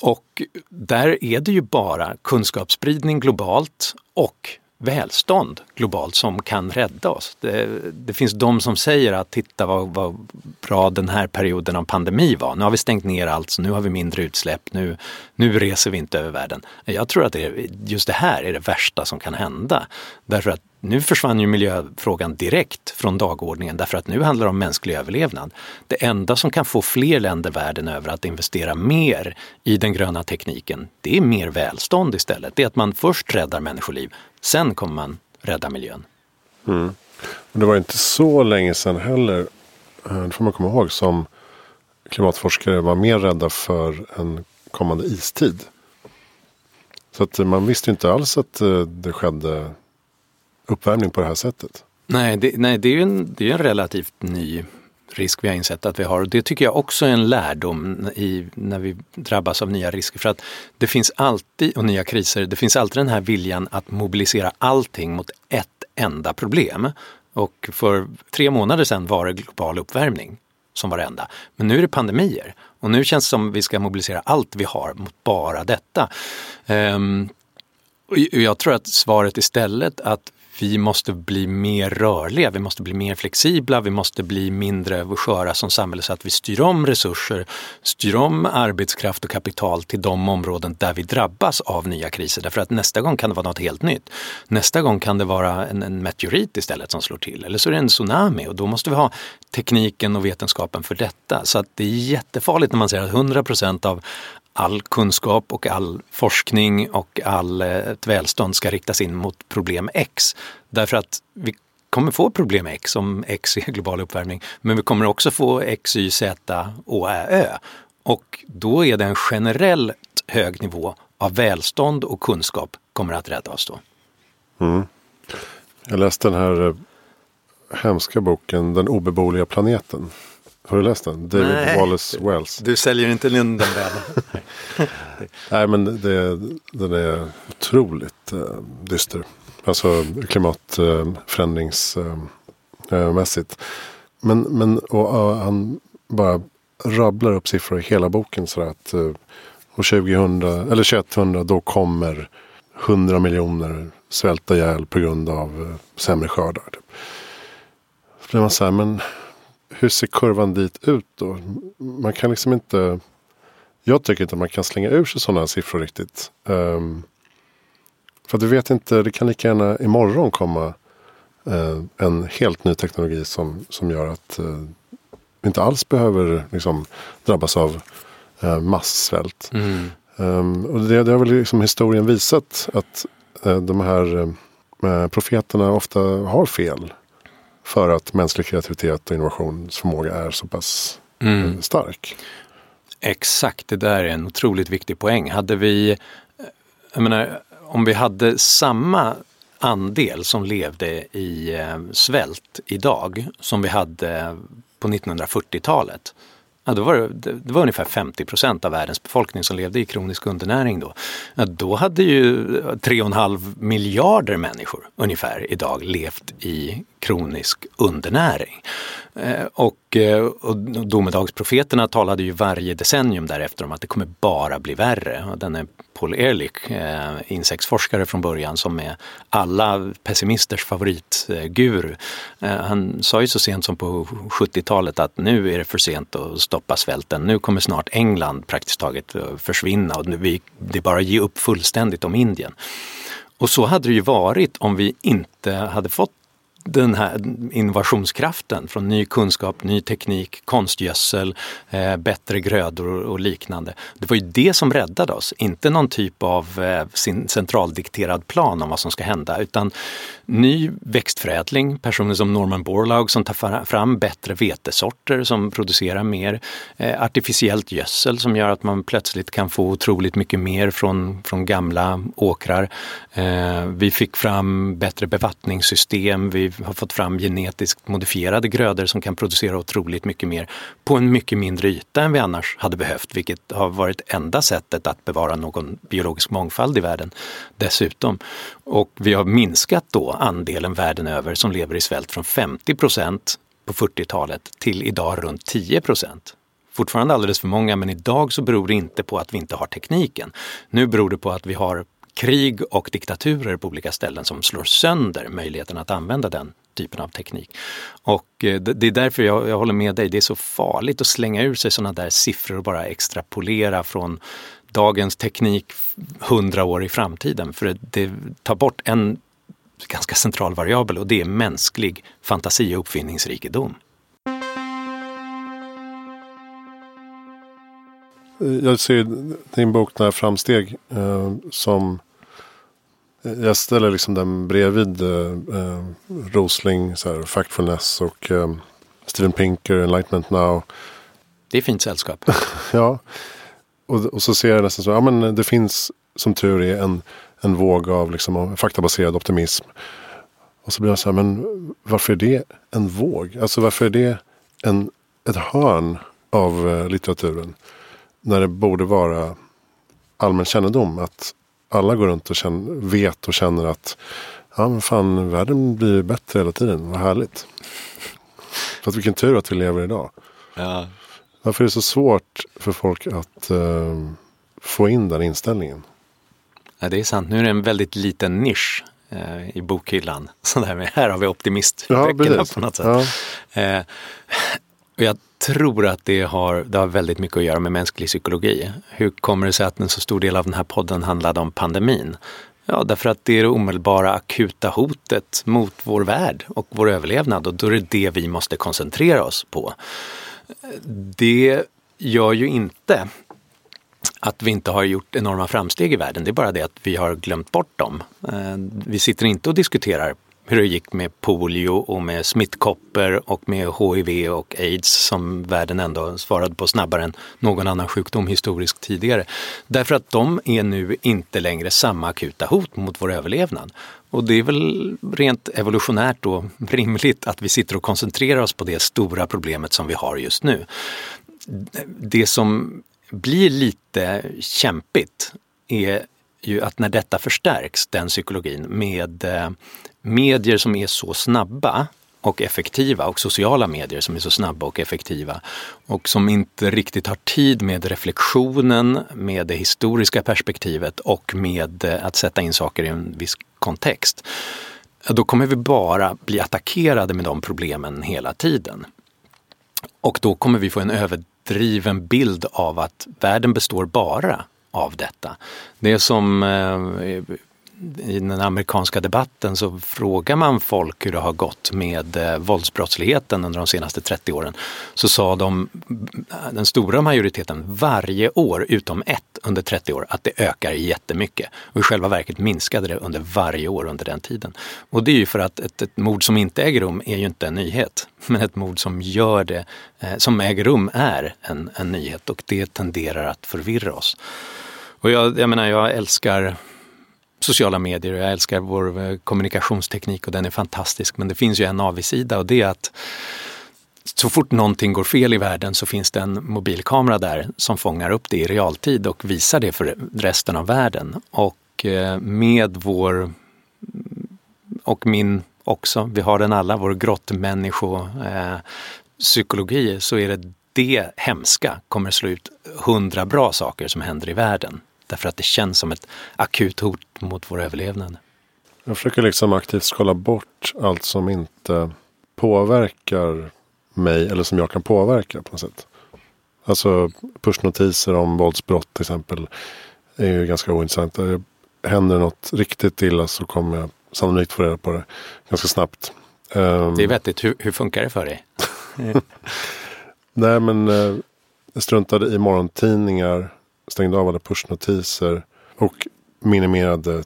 Och där är det ju bara kunskapsspridning globalt och välstånd globalt som kan rädda oss. Det, det finns de som säger att titta vad, vad, bra den här perioden av pandemi var. Nu har vi stängt ner allt, så nu har vi mindre utsläpp, nu, nu reser vi inte över världen. Jag tror att det, just det här är det värsta som kan hända. Därför att nu försvann ju miljöfrågan direkt från dagordningen därför att nu handlar det om mänsklig överlevnad. Det enda som kan få fler länder världen över att investera mer i den gröna tekniken, det är mer välstånd istället. Det är att man först räddar människoliv, sen kommer man rädda miljön. Mm. Och det var inte så länge sedan heller, eh, det får man komma ihåg, som klimatforskare var mer rädda för en kommande istid. Så att eh, man visste inte alls att eh, det skedde uppvärmning på det här sättet. Nej, det, nej, det är ju en, det är en relativt ny risk vi har insett att vi har. Och det tycker jag också är en lärdom i, när vi drabbas av nya risker. För att det finns alltid, och nya kriser, det finns alltid den här viljan att mobilisera allting mot ett enda problem. Och för tre månader sedan var det global uppvärmning som var det enda. Men nu är det pandemier och nu känns det som att vi ska mobilisera allt vi har mot bara detta. Um, jag tror att svaret istället att vi måste bli mer rörliga, vi måste bli mer flexibla, vi måste bli mindre sköra som samhälle så att vi styr om resurser, styr om arbetskraft och kapital till de områden där vi drabbas av nya kriser. Därför att nästa gång kan det vara något helt nytt. Nästa gång kan det vara en, en meteorit istället som slår till eller så är det en tsunami och då måste vi ha tekniken och vetenskapen för detta. Så att det är jättefarligt när man säger att 100% av all kunskap och all forskning och all eh, ett välstånd ska riktas in mot problem X. Därför att vi kommer få problem X om X är global uppvärmning, men vi kommer också få X, Y, Z, Å, Ä, Ö. Och då är det en generellt hög nivå av välstånd och kunskap kommer att rädda oss då. Mm. Jag läste den här eh, hemska boken Den obeboeliga planeten. Har du läst den? David Nej, Wallace Wells. Du säljer inte Linden väl? [LAUGHS] Nej men det, den är otroligt uh, dyster. Alltså klimatförändringsmässigt. Uh, men men och, uh, han bara rabblar upp siffror i hela boken. Så att uh, år 2000, eller 2100 då kommer 100 miljoner svälta ihjäl på grund av uh, sämre skördar. Så blir man så här, men hur ser kurvan dit ut då? Man kan liksom inte... Jag tycker inte att man kan slänga ur sig sådana siffror riktigt. Um, för du vet inte, det kan lika gärna imorgon komma uh, en helt ny teknologi som, som gör att uh, vi inte alls behöver liksom, drabbas av uh, massvält. Mm. Um, och det, det har väl liksom historien visat att de här profeterna ofta har fel. För att mänsklig kreativitet och innovationsförmåga är så pass mm. Eh, stark. Exakt, det där är en otroligt viktig poäng. Hade vi, jag menar, om vi hade samma andel som levde i eh, svält idag som vi hade på 1940-talet Ja, då var det, det var ungefär 50 procent av världens befolkning som levde i kronisk undernäring då. Ja, då hade ju 3,5 miljarder människor ungefär idag levt i kronisk undernäring. Eh, och, eh, och domedagsprofeterna talade ju varje decennium därefter om att det kommer bara bli värre. Denne den är Paul Ehrlich, eh, insektsforskare från början som är alla pessimisters favoritguru. Han sa ju så sent som på 70-talet att nu är det för sent att stoppa svälten. Nu kommer snart England praktiskt taget försvinna och vi, det är bara att ge upp fullständigt om Indien. Och så hade det ju varit om vi inte hade fått den här innovationskraften från ny kunskap, ny teknik, konstgödsel, eh, bättre grödor och liknande. Det var ju det som räddade oss, inte någon typ av eh, centraldikterad plan om vad som ska hända utan ny växtförädling, personer som Norman Borlaug som tar fram bättre vetesorter som producerar mer, eh, artificiellt gödsel som gör att man plötsligt kan få otroligt mycket mer från, från gamla åkrar. Eh, vi fick fram bättre bevattningssystem, vi har fått fram genetiskt modifierade grödor som kan producera otroligt mycket mer på en mycket mindre yta än vi annars hade behövt, vilket har varit enda sättet att bevara någon biologisk mångfald i världen dessutom. Och vi har minskat då andelen världen över som lever i svält från 50 procent på 40-talet till idag runt 10 procent. Fortfarande alldeles för många men idag så beror det inte på att vi inte har tekniken. Nu beror det på att vi har krig och diktaturer på olika ställen som slår sönder möjligheten att använda den typen av teknik. Och eh, det är därför jag, jag håller med dig, det är så farligt att slänga ur sig sådana där siffror och bara extrapolera från dagens teknik hundra år i framtiden. För det tar bort en ganska central variabel och det är mänsklig fantasi och uppfinningsrikedom. Jag ser din bok När framsteg eh, som jag ställer liksom den bredvid eh, Rosling, så här, Factfulness och eh, Steven Pinker, Enlightenment Now. Det är fint sällskap. [LAUGHS] ja, och, och så ser jag nästan så, ja men det finns som tur är en, en våg av liksom, faktabaserad optimism. Och så blir jag så här, men varför är det en våg? Alltså varför är det en, ett hörn av eh, litteraturen? När det borde vara allmän kännedom att alla går runt och känner, vet och känner att ja, men fan, världen blir bättre hela tiden. Vad härligt. För att vilken tur att vi lever idag. Ja. Varför är det så svårt för folk att uh, få in den inställningen? Ja, det är sant. Nu är det en väldigt liten nisch uh, i bokhyllan. [LAUGHS] Så där med, här har vi optimistböckerna ja, på något sätt. Ja. Uh, och jag tror att det har, det har väldigt mycket att göra med mänsklig psykologi. Hur kommer det sig att en så stor del av den här podden handlade om pandemin? Ja, därför att det är det omedelbara akuta hotet mot vår värld och vår överlevnad och då är det det vi måste koncentrera oss på. Det gör ju inte att vi inte har gjort enorma framsteg i världen. Det är bara det att vi har glömt bort dem. Eh, vi sitter inte och diskuterar hur det gick med polio och med smittkoppor och med HIV och aids som världen ändå svarade på snabbare än någon annan sjukdom historiskt tidigare. Därför att de är nu inte längre samma akuta hot mot vår överlevnad. Och det är väl rent evolutionärt då rimligt att vi sitter och koncentrerar oss på det stora problemet som vi har just nu. Det som blir lite kämpigt är ju att när detta förstärks, den psykologin, med eh, medier som är så snabba och effektiva och sociala medier som är så snabba och effektiva och som inte riktigt har tid med reflektionen, med det historiska perspektivet och med eh, att sätta in saker i en viss kontext. Då kommer vi bara bli attackerade med de problemen hela tiden. Och då kommer vi få en överdriven bild av att världen består bara av detta. Det är som eh, i den amerikanska debatten så frågar man folk hur det har gått med eh, våldsbrottsligheten under de senaste 30 åren. Så sa de, den stora majoriteten, varje år utom ett under 30 år, att det ökar jättemycket. Och i själva verket minskade det under varje år under den tiden. Och det är ju för att ett, ett mord som inte äger rum är ju inte en nyhet. [LAUGHS] Men ett mord som gör det, eh, som äger rum är en, en nyhet och det tenderar att förvirra oss. Och jag, jag menar, jag älskar sociala medier och jag älskar vår eh, kommunikationsteknik och den är fantastisk. Men det finns ju en avigsida och det är att så fort någonting går fel i världen så finns det en mobilkamera där som fångar upp det i realtid och visar det för resten av världen. Och eh, med vår, och min också, vi har den alla, vår grottmännisko eh, psykologi så är det det hemska kommer slå ut hundra bra saker som händer i världen. Därför att det känns som ett akut hot mot vår överlevnad. Jag försöker liksom aktivt skala bort allt som inte påverkar mig eller som jag kan påverka på något sätt. Alltså pushnotiser om våldsbrott till exempel är ju ganska ointressant. Händer något riktigt illa så kommer jag sannolikt få reda på det ganska snabbt. Um, Det är vettigt. Hur, hur funkar det för dig? [LAUGHS] Nej men eh, jag struntade i morgontidningar, stängde av alla pushnotiser och minimerade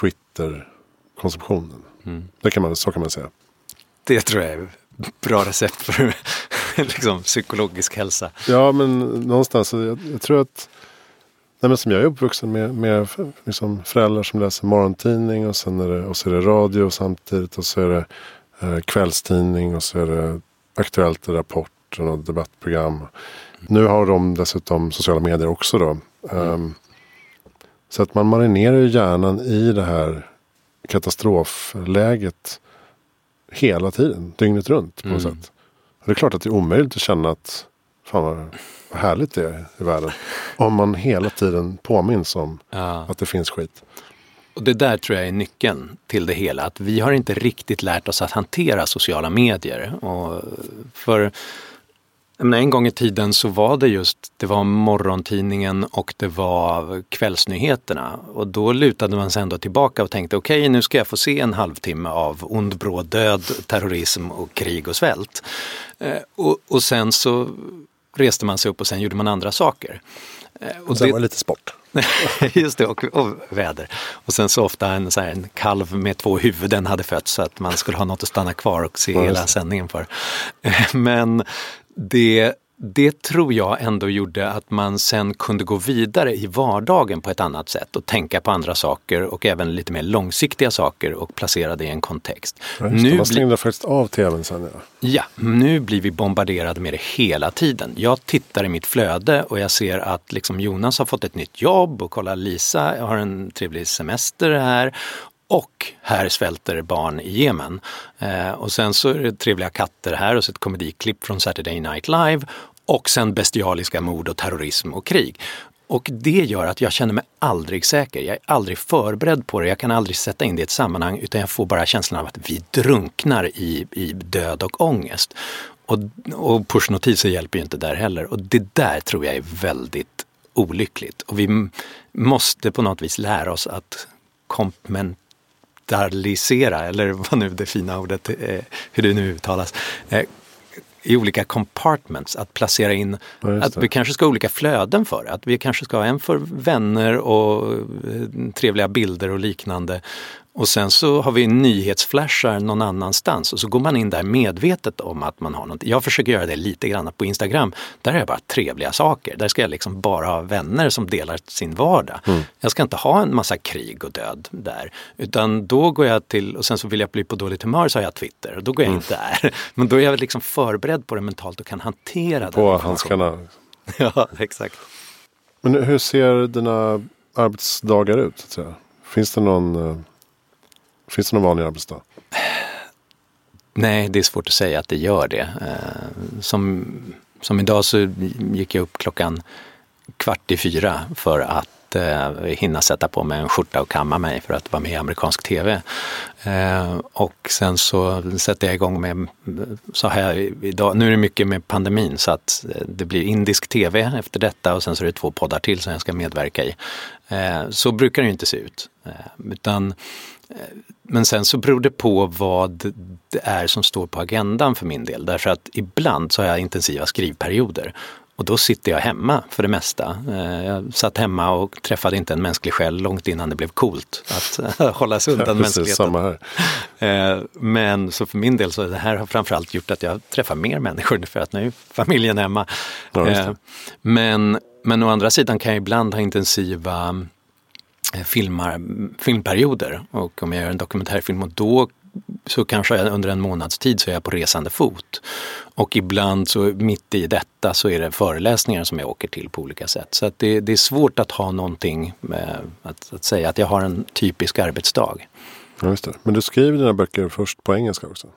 Twitter-konsumtionen. Mm. Det kan man, så kan man säga. Det tror jag är ett bra recept för [LAUGHS] liksom, psykologisk hälsa. Ja men någonstans, jag, jag tror att Nej, men som jag är uppvuxen med, med liksom föräldrar som läser morgontidning och, sen är det, och så är det radio samtidigt och så är det eh, kvällstidning och så är det Aktuellt Rapport och något debattprogram. Nu har de dessutom sociala medier också då. Um, så att man marinerar hjärnan i det här katastrofläget hela tiden, dygnet runt på något Mm. sätt. Och det är klart att det är omöjligt att känna att fan vad, vad härligt det är i världen. Om man hela tiden påminns om Ja. att det finns skit. Och det där tror jag är nyckeln till det hela. Att vi har inte riktigt lärt oss att hantera sociala medier. Och för menar, en gång i tiden så var det just, det var morgontidningen och det var kvällsnyheterna. Och då lutade man sig ändå tillbaka och tänkte okej nu ska jag få se en halvtimme av ond bråd död, terrorism och krig och svält. Eh, och, och sen så reste man sig upp och sen gjorde man andra saker. Eh, Och sen var det lite sport. [LAUGHS] Just det, och, och väder. Och sen så ofta en, så här, en kalv med två huvuden hade fötts så att man skulle ha något att stanna kvar och se hela det. sändningen för. [LAUGHS] Men det, det tror jag ändå gjorde att man sen kunde gå vidare i vardagen på ett annat sätt och tänka på andra saker och även lite mer långsiktiga saker och placera det i en kontext. Ja, nu man stängde faktiskt av tvn sen. Ja. Ja, nu blir vi bombarderade med det hela tiden. Jag tittar i mitt flöde och jag ser att liksom Jonas har fått ett nytt jobb och kolla Lisa har en trevlig semester här. Och här svälter barn i Jemen. Eh, och sen så är det trevliga katter här och så ett komediklipp från Saturday Night Live. Och sen bestialiska mord och terrorism och krig. Och det gör att jag känner mig aldrig säker. Jag är aldrig förberedd på det. Jag kan aldrig sätta in det i ett sammanhang utan jag får bara känslan av att vi drunknar i, i död och ångest. Och, och pushnotiser hjälper ju inte där heller. Och det där tror jag är väldigt olyckligt. Och vi måste på något vis lära oss att kommentalisera, eller vad nu det fina ordet, eh, hur det nu uttalas, eh, i olika compartments, att placera in Ja, att vi kanske ska ha olika flöden för det. Att vi kanske ska ha en för vänner och eh, trevliga bilder och liknande. Och sen så har vi nyhetsflashar någon annanstans och så går man in där medvetet om att man har något. Jag försöker göra det lite grann på Instagram. Där är det bara trevliga saker. Där ska jag liksom bara ha vänner som delar sin vardag. Jag ska inte ha en massa krig och död där. Utan då går jag till, och sen så vill jag bli på dåligt humör så har jag Twitter och då går jag in där. [LAUGHS] Men då är jag liksom förberedd på det mentalt och kan hantera den På handskarna. [LAUGHS] Ja, exakt. Men hur ser dina arbetsdagar ut? Finns det någon, eh, finns det någon vanlig arbetsdag? Nej, det är svårt att säga att det gör det. Eh, som, som idag så gick jag upp klockan kvart i fyra för att eh, hinna sätta på mig en skjorta och kamma mig för att vara med i amerikansk tv. Eh, och sen så sätter jag igång med, så här idag, nu är det mycket med pandemin så att eh, det blir indisk tv efter detta och sen så är det två poddar till som jag ska medverka i. Eh, så brukar det ju inte se ut. Eh, utan eh, men sen så beror det på vad det är som står på agendan för min del. Därför att ibland så har jag intensiva skrivperioder. Och då sitter jag hemma för det mesta. Eh, Jag satt hemma och träffade inte en mänsklig själ långt innan det blev coolt att eh, hålla sig undan Precis, mänskligheten. samma här. Eh, Men så för min del så det här har framförallt gjort att jag träffar mer människor för att nu är familjen hemma. Ja, Men, men å andra sidan kan jag ibland ha intensiva Eh, filmar, filmperioder och om jag gör en dokumentärfilm och då så kanske jag under en månads tid så är jag på resande fot. Och ibland så mitt i detta så är det föreläsningar som jag åker till på olika sätt. Så att det, det är svårt att ha någonting, med, att, att säga att jag har en typisk arbetsdag. Ja, just det. Men du skriver dina böcker först på engelska också?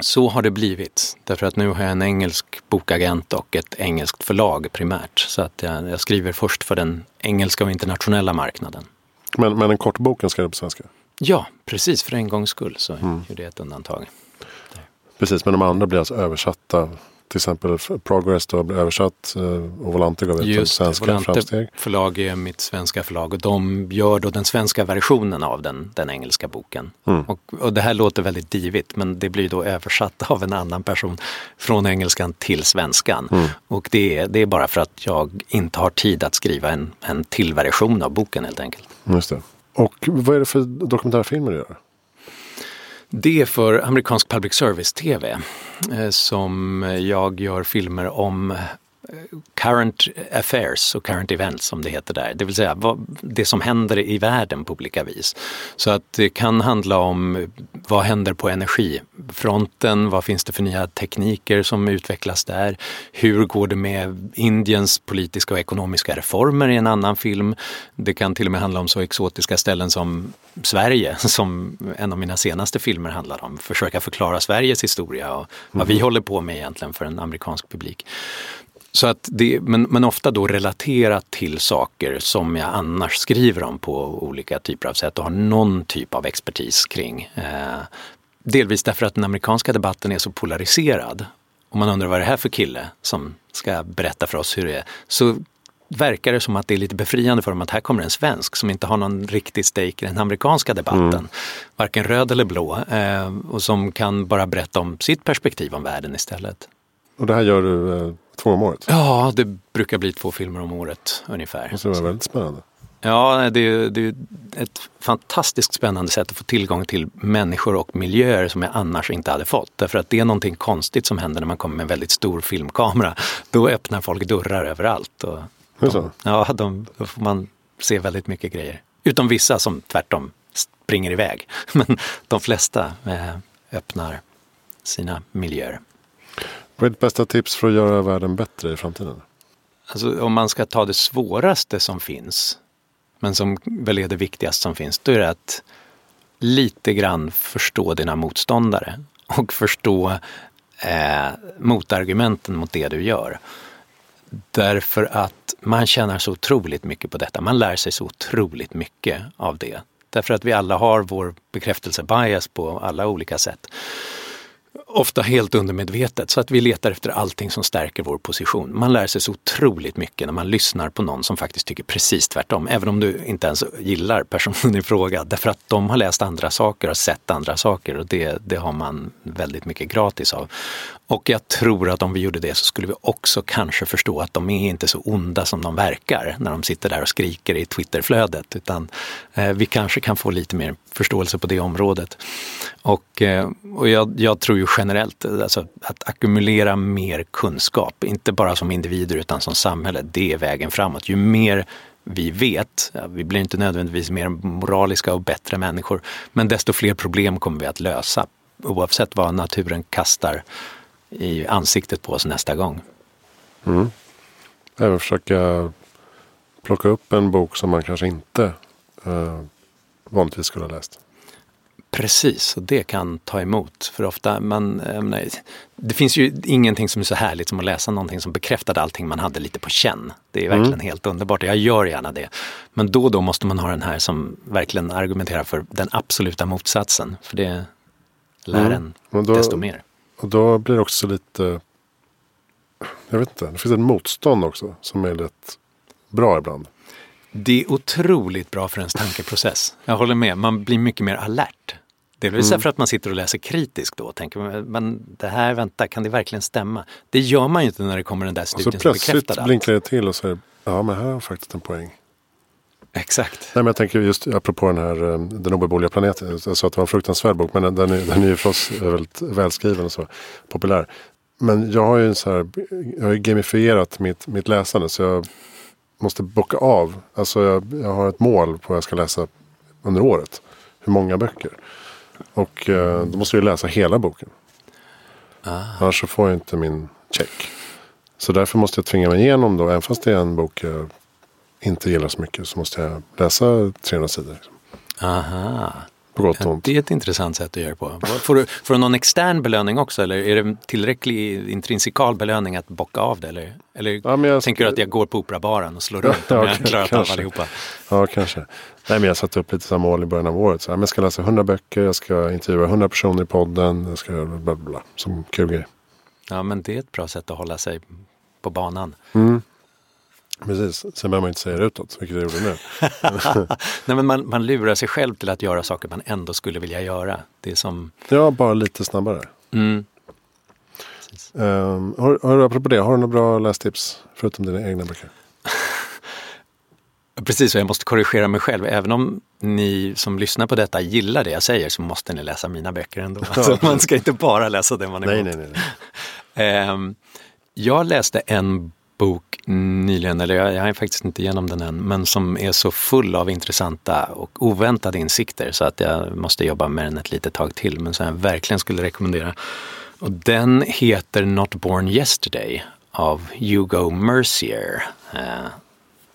Så har det blivit. Därför att nu har jag en engelsk bokagent och ett engelskt förlag primärt. Så att jag, jag skriver först för den engelska och internationella marknaden. Men, men en kort boken ska du på svenska? Ja, precis. För en gångs skull så gjorde jag ett undantag. Precis, men de andra blir alltså översatta till exempel Progress då blir översatt eh, och Volante gav ut en svenska Volante framsteg. förlag är mitt svenska förlag och de gör då den svenska versionen av den, den engelska boken. Mm. Och, och, det här låter väldigt divigt men det blir då översatt av en annan person från engelskan till svenskan. Mm. Och det är, det är bara för att jag inte har tid att skriva en, en till version av boken helt enkelt. Just det. Och vad är det för dokumentärfilmer du gör? Det är för amerikansk public service-tv eh, som jag gör filmer om current affairs och current events som det heter där. Det vill säga vad, det som händer i världen på olika vis. Så att det kan handla om vad händer på energifronten? Vad finns det för nya tekniker som utvecklas där? Hur går det med Indiens politiska och ekonomiska reformer i en annan film? Det kan till och med handla om så exotiska ställen som Sverige [LAUGHS] som en av mina senaste filmer handlar om. Försöka förklara Sveriges historia och vad vi mm. håller på med egentligen för en amerikansk publik. Så att det, men, men ofta då relaterat till saker som jag annars skriver om på olika typer av sätt och har någon typ av expertis kring. Eh, delvis därför att den amerikanska debatten är så polariserad. Och man undrar vad är det här för kille som ska berätta för oss hur det är. Så verkar det som att det är lite befriande för dem att här kommer en svensk som inte har någon riktig stake i den amerikanska debatten. Mm. Varken röd eller blå. Eh, och som kan bara berätta om sitt perspektiv om världen istället. Och det här gör du eh, två om året? Ja, det brukar bli två filmer om året ungefär. Och så det var väldigt spännande. Ja, det är, det är ett fantastiskt spännande sätt att få tillgång till människor och miljöer som jag annars inte hade fått. Därför att det är någonting konstigt som händer när man kommer med en väldigt stor filmkamera. Då öppnar folk dörrar överallt. Och de, så? Ja, de, då får man se väldigt mycket grejer. Utom vissa som tvärtom springer iväg. [LAUGHS] Men de flesta eh, öppnar sina miljöer. Vad är ditt bästa tips för att göra världen bättre i framtiden? Alltså, om man ska ta det svåraste som finns, men som väl är det viktigaste som finns, då är det att lite grann förstå dina motståndare och förstå eh, motargumenten mot det du gör. Därför att man tjänar så otroligt mycket på detta. Man lär sig så otroligt mycket av det. Därför att vi alla har vår bekräftelse-bias på alla olika sätt ofta helt undermedvetet, så att vi letar efter allting som stärker vår position. Man lär sig så otroligt mycket när man lyssnar på någon som faktiskt tycker precis tvärtom, även om du inte ens gillar personen i fråga, därför att de har läst andra saker och sett andra saker och det, det har man väldigt mycket gratis av. Och jag tror att om vi gjorde det så skulle vi också kanske förstå att de är inte så onda som de verkar när de sitter där och skriker i Twitterflödet, utan eh, vi kanske kan få lite mer förståelse på det området. Och, eh, och jag, jag tror ju generellt, alltså att ackumulera mer kunskap, inte bara som individer utan som samhälle, det är vägen framåt. Ju mer vi vet, vi blir inte nödvändigtvis mer moraliska och bättre människor, men desto fler problem kommer vi att lösa oavsett vad naturen kastar i ansiktet på oss nästa gång. Mm. Även försöka plocka upp en bok som man kanske inte eh, vanligtvis skulle ha läst. Precis, och det kan ta emot. För ofta, man, nej, det finns ju ingenting som är så härligt som att läsa någonting som bekräftade allting man hade lite på känn. Det är verkligen mm. helt underbart, jag gör gärna det. Men då och då måste man ha den här som verkligen argumenterar för den absoluta motsatsen. För det lär mm. en då, desto mer. Och då blir det också lite, jag vet inte, det finns ett motstånd också som är rätt bra ibland. Det är otroligt bra för ens tankeprocess. Jag håller med, man blir mycket mer alert. Delvis mm. för att man sitter och läser kritiskt då och tänker, men det här, vänta, kan det verkligen stämma? Det gör man ju inte när det kommer den där studien som bekräftar allt. Så plötsligt blinkar det till och säger, ja men här har faktiskt en poäng. Exakt. Nej, men jag tänker just apropå den här eh, Den obeboeliga planeten. Jag sa att det var en fruktansvärd bok men den, den, är, den är ju förstås väldigt välskriven och så populär. Men jag har ju så här, jag har gamifierat mitt, mitt läsande så jag måste bocka av. Alltså jag, jag har ett mål på vad jag ska läsa under året. Hur många böcker. Och eh, då måste jag läsa hela boken. Ah. Annars så får jag inte min check. Så därför måste jag tvinga mig igenom då. Även fast det är en bok jag inte gillar så mycket. Så måste jag läsa 300 sidor. Liksom. Aha. På gott och ont. Det är ett intressant sätt att göra på. Får du, får du någon extern belöning också eller är det tillräcklig intrinsikal belöning att bocka av det? Eller, eller ja, jag, tänker du att jag går på operabaren och slår runt ja, [LAUGHS] om jag klarar av allihopa? Ja, kanske. Nej, men jag satte upp lite samma mål i början av året. Så jag ska läsa 100 böcker, jag ska intervjua 100 personer i podden, jag ska bla bla bla, som kul grej. Ja, men det är ett bra sätt att hålla sig på banan. Mm. Precis, sen behöver man inte säga det utåt, vilket jag gjorde nu. [LAUGHS] Nej, men man, man lurar sig själv till att göra saker man ändå skulle vilja göra. Det är som... Ja, bara lite snabbare. Mm. Um, har, har, apropå det, har du några bra lästips förutom dina egna böcker? [LAUGHS] Precis, och jag måste korrigera mig själv. Även om ni som lyssnar på detta gillar det jag säger så måste ni läsa mina böcker ändå. [LAUGHS] Alltså, man ska inte bara läsa det man är nej, nej, nej, nej. Um, jag läste en bok nyligen, eller jag, jag är faktiskt inte igenom den än, men som är så full av intressanta och oväntade insikter så att jag måste jobba med den ett litet tag till, men som jag verkligen skulle rekommendera. Och den heter Not Born Yesterday av Hugo Mercier. Eh,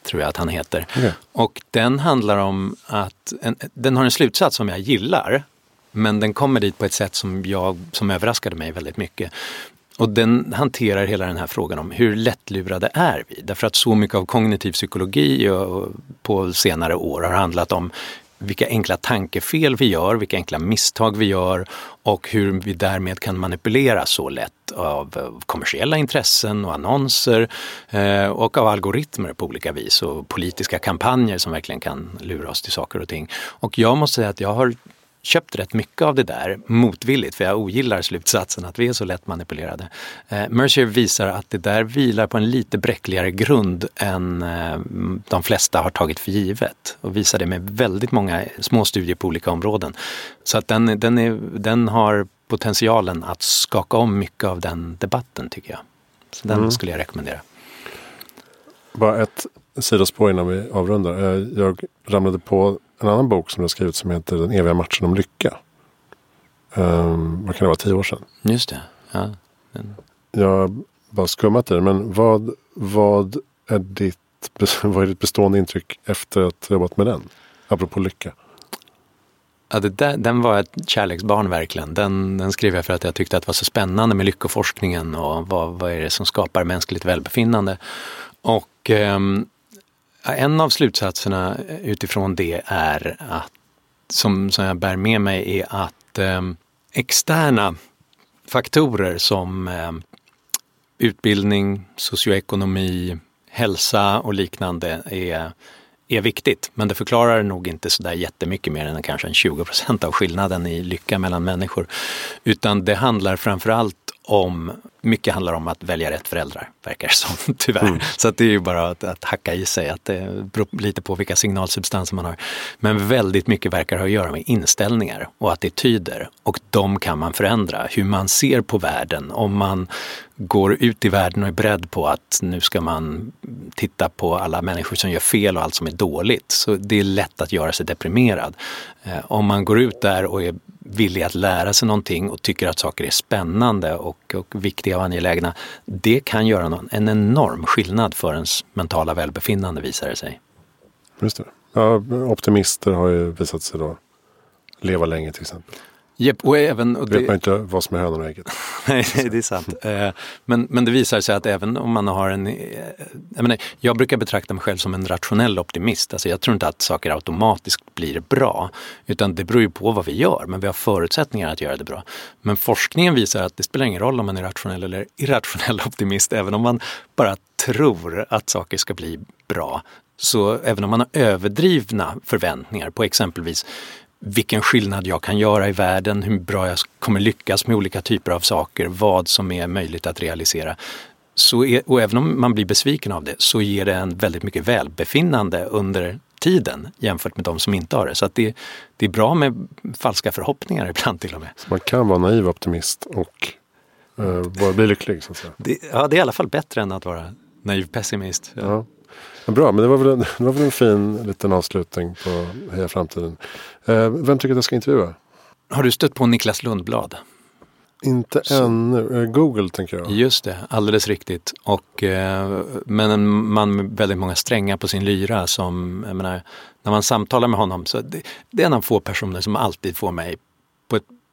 tror jag att han heter. Okay. Och den handlar om att, en, den har en slutsats som jag gillar. Men den kommer dit på ett sätt som, jag, som överraskade mig väldigt mycket. Och den hanterar hela den här frågan om hur lättlurade är vi? Därför att så mycket av kognitiv psykologi på senare år har handlat om vilka enkla tankefel vi gör, vilka enkla misstag vi gör och hur vi därmed kan manipulera så lätt av kommersiella intressen och annonser eh, och av algoritmer på olika vis och politiska kampanjer som verkligen kan lura oss till saker och ting. Och jag måste säga att jag har köpt rätt mycket av det där motvilligt för jag ogillar slutsatsen att vi är så lätt manipulerade. Eh, Mercier visar att det där vilar på en lite bräckligare grund än eh, de flesta har tagit för givet och visar det med väldigt många små studier på olika områden. Så att den, den, är, den har potentialen att skaka om mycket av den debatten tycker jag. Så den mm. skulle jag rekommendera. Bara ett sidospår innan vi avrundar. Eh, jag ramlade på en annan bok som du har skrivit som heter Den eviga matchen om lycka. Um, vad kan det vara, tio år sedan? Just det. Ja. Men... Jag har bara skummat i det, men vad, vad, är ditt, [LAUGHS] vad är ditt bestående intryck efter att ha jobbat med den? Apropå lycka. Ja, det där, den var ett kärleksbarn verkligen. Den, den skrev jag för att jag tyckte att det var så spännande med lyckoforskningen och vad, vad är det som skapar mänskligt välbefinnande. Och um, en av slutsatserna utifrån det är att, som, som jag bär med mig är att eh, externa faktorer som eh, utbildning, socioekonomi, hälsa och liknande är, är viktigt. Men det förklarar nog inte sådär jättemycket mer än kanske en 20 procent av skillnaden i lycka mellan människor. Utan det handlar framförallt om, mycket handlar om att välja rätt föräldrar, verkar det som, [LAUGHS] tyvärr. Mm. Så att det är ju bara att, att, hacka i sig, att det beror lite på vilka signalsubstanser man har. Men väldigt mycket verkar ha att göra med inställningar och attityder och de kan man förändra. Hur man ser på världen, om man går ut i världen och är beredd på att nu ska man titta på alla människor som gör fel och allt som är dåligt. Så det är lätt att göra sig deprimerad. Eh, om man går ut där och är villig att lära sig någonting och tycker att saker är spännande och, och viktiga och angelägna. Det kan göra någon, en enorm skillnad för ens mentala välbefinnande visar det sig. Just det. Ja, optimister har ju visat sig då leva länge till exempel. Yep, och även, och det vet man inte vad som är hönan och ägget. [LAUGHS] Nej, det är sant. Eh, men, men det visar sig att även om man har en... Eh, jag, menar, jag brukar betrakta mig själv som en rationell optimist. Alltså jag tror inte att saker automatiskt blir bra. Utan det beror ju på vad vi gör, men vi har förutsättningar att göra det bra. Men forskningen visar att det spelar ingen roll om man är rationell eller irrationell [LAUGHS] optimist. Även om man bara tror att saker ska bli bra så även om man har överdrivna förväntningar på exempelvis vilken skillnad jag kan göra i världen, hur bra jag kommer lyckas med olika typer av saker, vad som är möjligt att realisera. Så är, och även om man blir besviken av det så ger det en väldigt mycket välbefinnande under tiden jämfört med de som inte har det. Så att det, det är bra med falska förhoppningar [LAUGHS] ibland till och med. Så man kan vara naiv optimist och uh, bara bli lycklig? Så att säga. Det, ja, det är i alla fall bättre än att vara naiv pessimist. Ja. Bra, men det var, väl en, [LAUGHS] det var väl en fin liten avslutning på Heja Framtiden. Eh, vem tycker att jag ska intervjua? Har du stött på Niklas Lundblad? Inte Så. ännu. Eh, Google tänker jag. Just det, alldeles riktigt. Och, eh, men en man med väldigt många strängar på sin lyra som, jag menar, när man samtalar med honom så det, det är en av få personer som alltid får mig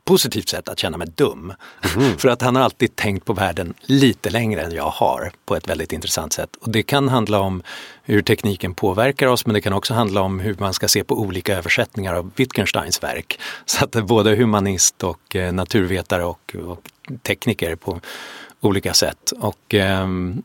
positivt sätt att känna mig dum. Mm. [LAUGHS] För att han har alltid tänkt på världen lite längre än jag har på ett väldigt intressant sätt. Och det kan handla om hur tekniken påverkar oss men det kan också handla om hur man ska se på olika översättningar av Wittgensteins verk. [LAUGHS] Så att både humanist och eh, naturvetare och, och tekniker på olika sätt. Och ehm,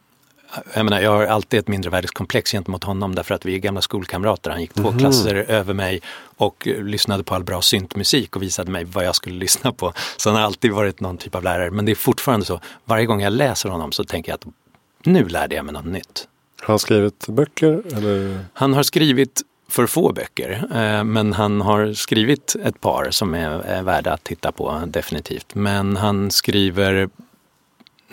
jag, menar, jag har alltid ett mindrevärdskomplex gentemot honom därför att vi är gamla skolkamrater. Han gick två Mhm. klasser över mig och lyssnade på all bra syntmusik och visade mig vad jag skulle [LAUGHS] lyssna på. Så han har alltid varit någon typ av lärare. Men det är fortfarande så, varje gång jag läser honom så tänker jag att nu lärde jag mig något nytt. Har han skrivit böcker? Eller? Han har skrivit för få böcker, eh, men han har skrivit ett par som är värda att titta på definitivt. Men han skriver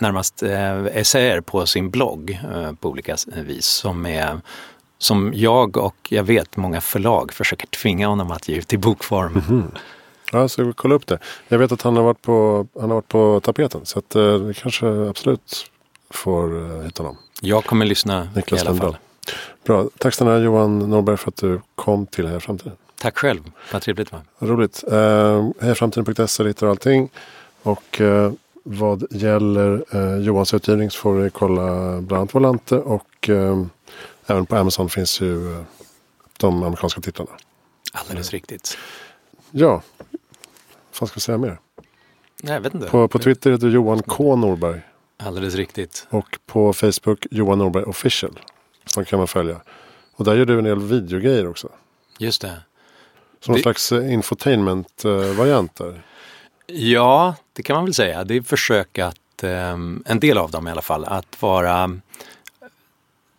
närmast eh, essäer på sin blogg eh, på olika vis som är som jag och jag vet många förlag försöker tvinga honom att ge ut i bokform. Ja, så vi kolla upp det. Jag vet att han har varit på, han har varit på tapeten. Så att, eh, vi kanske absolut får eh, hitta honom. Jag kommer lyssna Niklas i alla fall. Bra. Tack snälla Johan Norberg för att du kom till Heja Framtiden. Tack själv, vad trevligt va? Roligt. Eh, Hejaframtiden.se hittar allting. Och eh, vad gäller eh, Johans utgivning så får du kolla bland annat Volante och eh, även på Amazon finns ju eh, de amerikanska titlarna. Alldeles riktigt. Ja, vad ska jag säga mer? Nej, jag vet inte. På, på Twitter heter du Johan K Norberg. Alldeles riktigt. Och på Facebook Johan Norberg official. Som kan man följa. Och där gör du en del videogrejer också. Just det. Som någon Det- slags eh, infotainment-variant där. Ja, det kan man väl säga. Det är försök att, eh, en del av dem i alla fall, att vara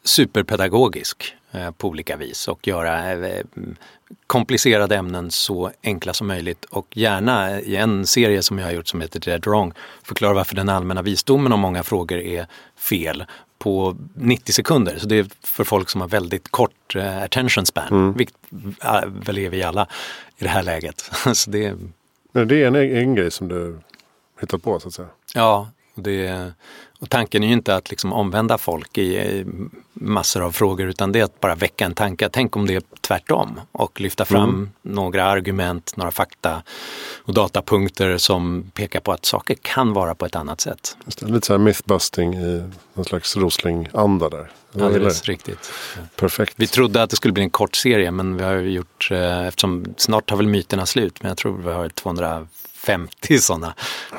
superpedagogisk eh, på olika vis och göra eh, komplicerade ämnen så enkla som möjligt och gärna i en serie som jag har gjort som heter Dead Wrong förklara varför den allmänna visdomen om många frågor är fel på 90 sekunder. Så det är för folk som har väldigt kort eh, attention span, vilket äh, väl är vi alla i det här läget. [LAUGHS] så det, men det är en en grej som du hittat på så att säga. Ja, det, och tanken är ju inte att liksom omvända folk i, i massor av frågor utan det är att bara väcka en tanke. Tänk om det är tvärtom och lyfta fram några argument, några fakta och datapunkter som pekar på att saker kan vara på ett annat sätt. Det, lite så här mythbusting i någon slags Rosling-anda där. Alldeles riktigt. Perfekt. Vi trodde att det skulle bli en kort serie men vi har gjort, eh, eftersom snart har väl myterna slut, men jag tror vi har 250 sådana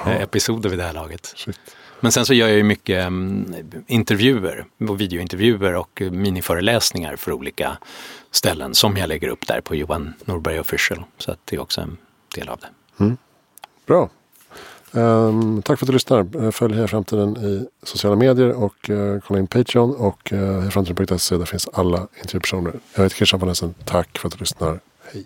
eh, episoder vid det här laget. Shit. Men sen så gör jag ju mycket mm, intervjuer videointervjuer och eh, miniföreläsningar för olika ställen som jag lägger upp där på Johan Norberg Official. Så att det är också en del av det. Bra. Ehm, tack för att du lyssnar. Eh, Följ Heja Framtiden i sociala medier och uh, kolla in Patreon och uh, hejaframtiden.se. Där finns alla intervjupersoner. Jag heter Christian von Essen. Tack för att du lyssnar. Hej.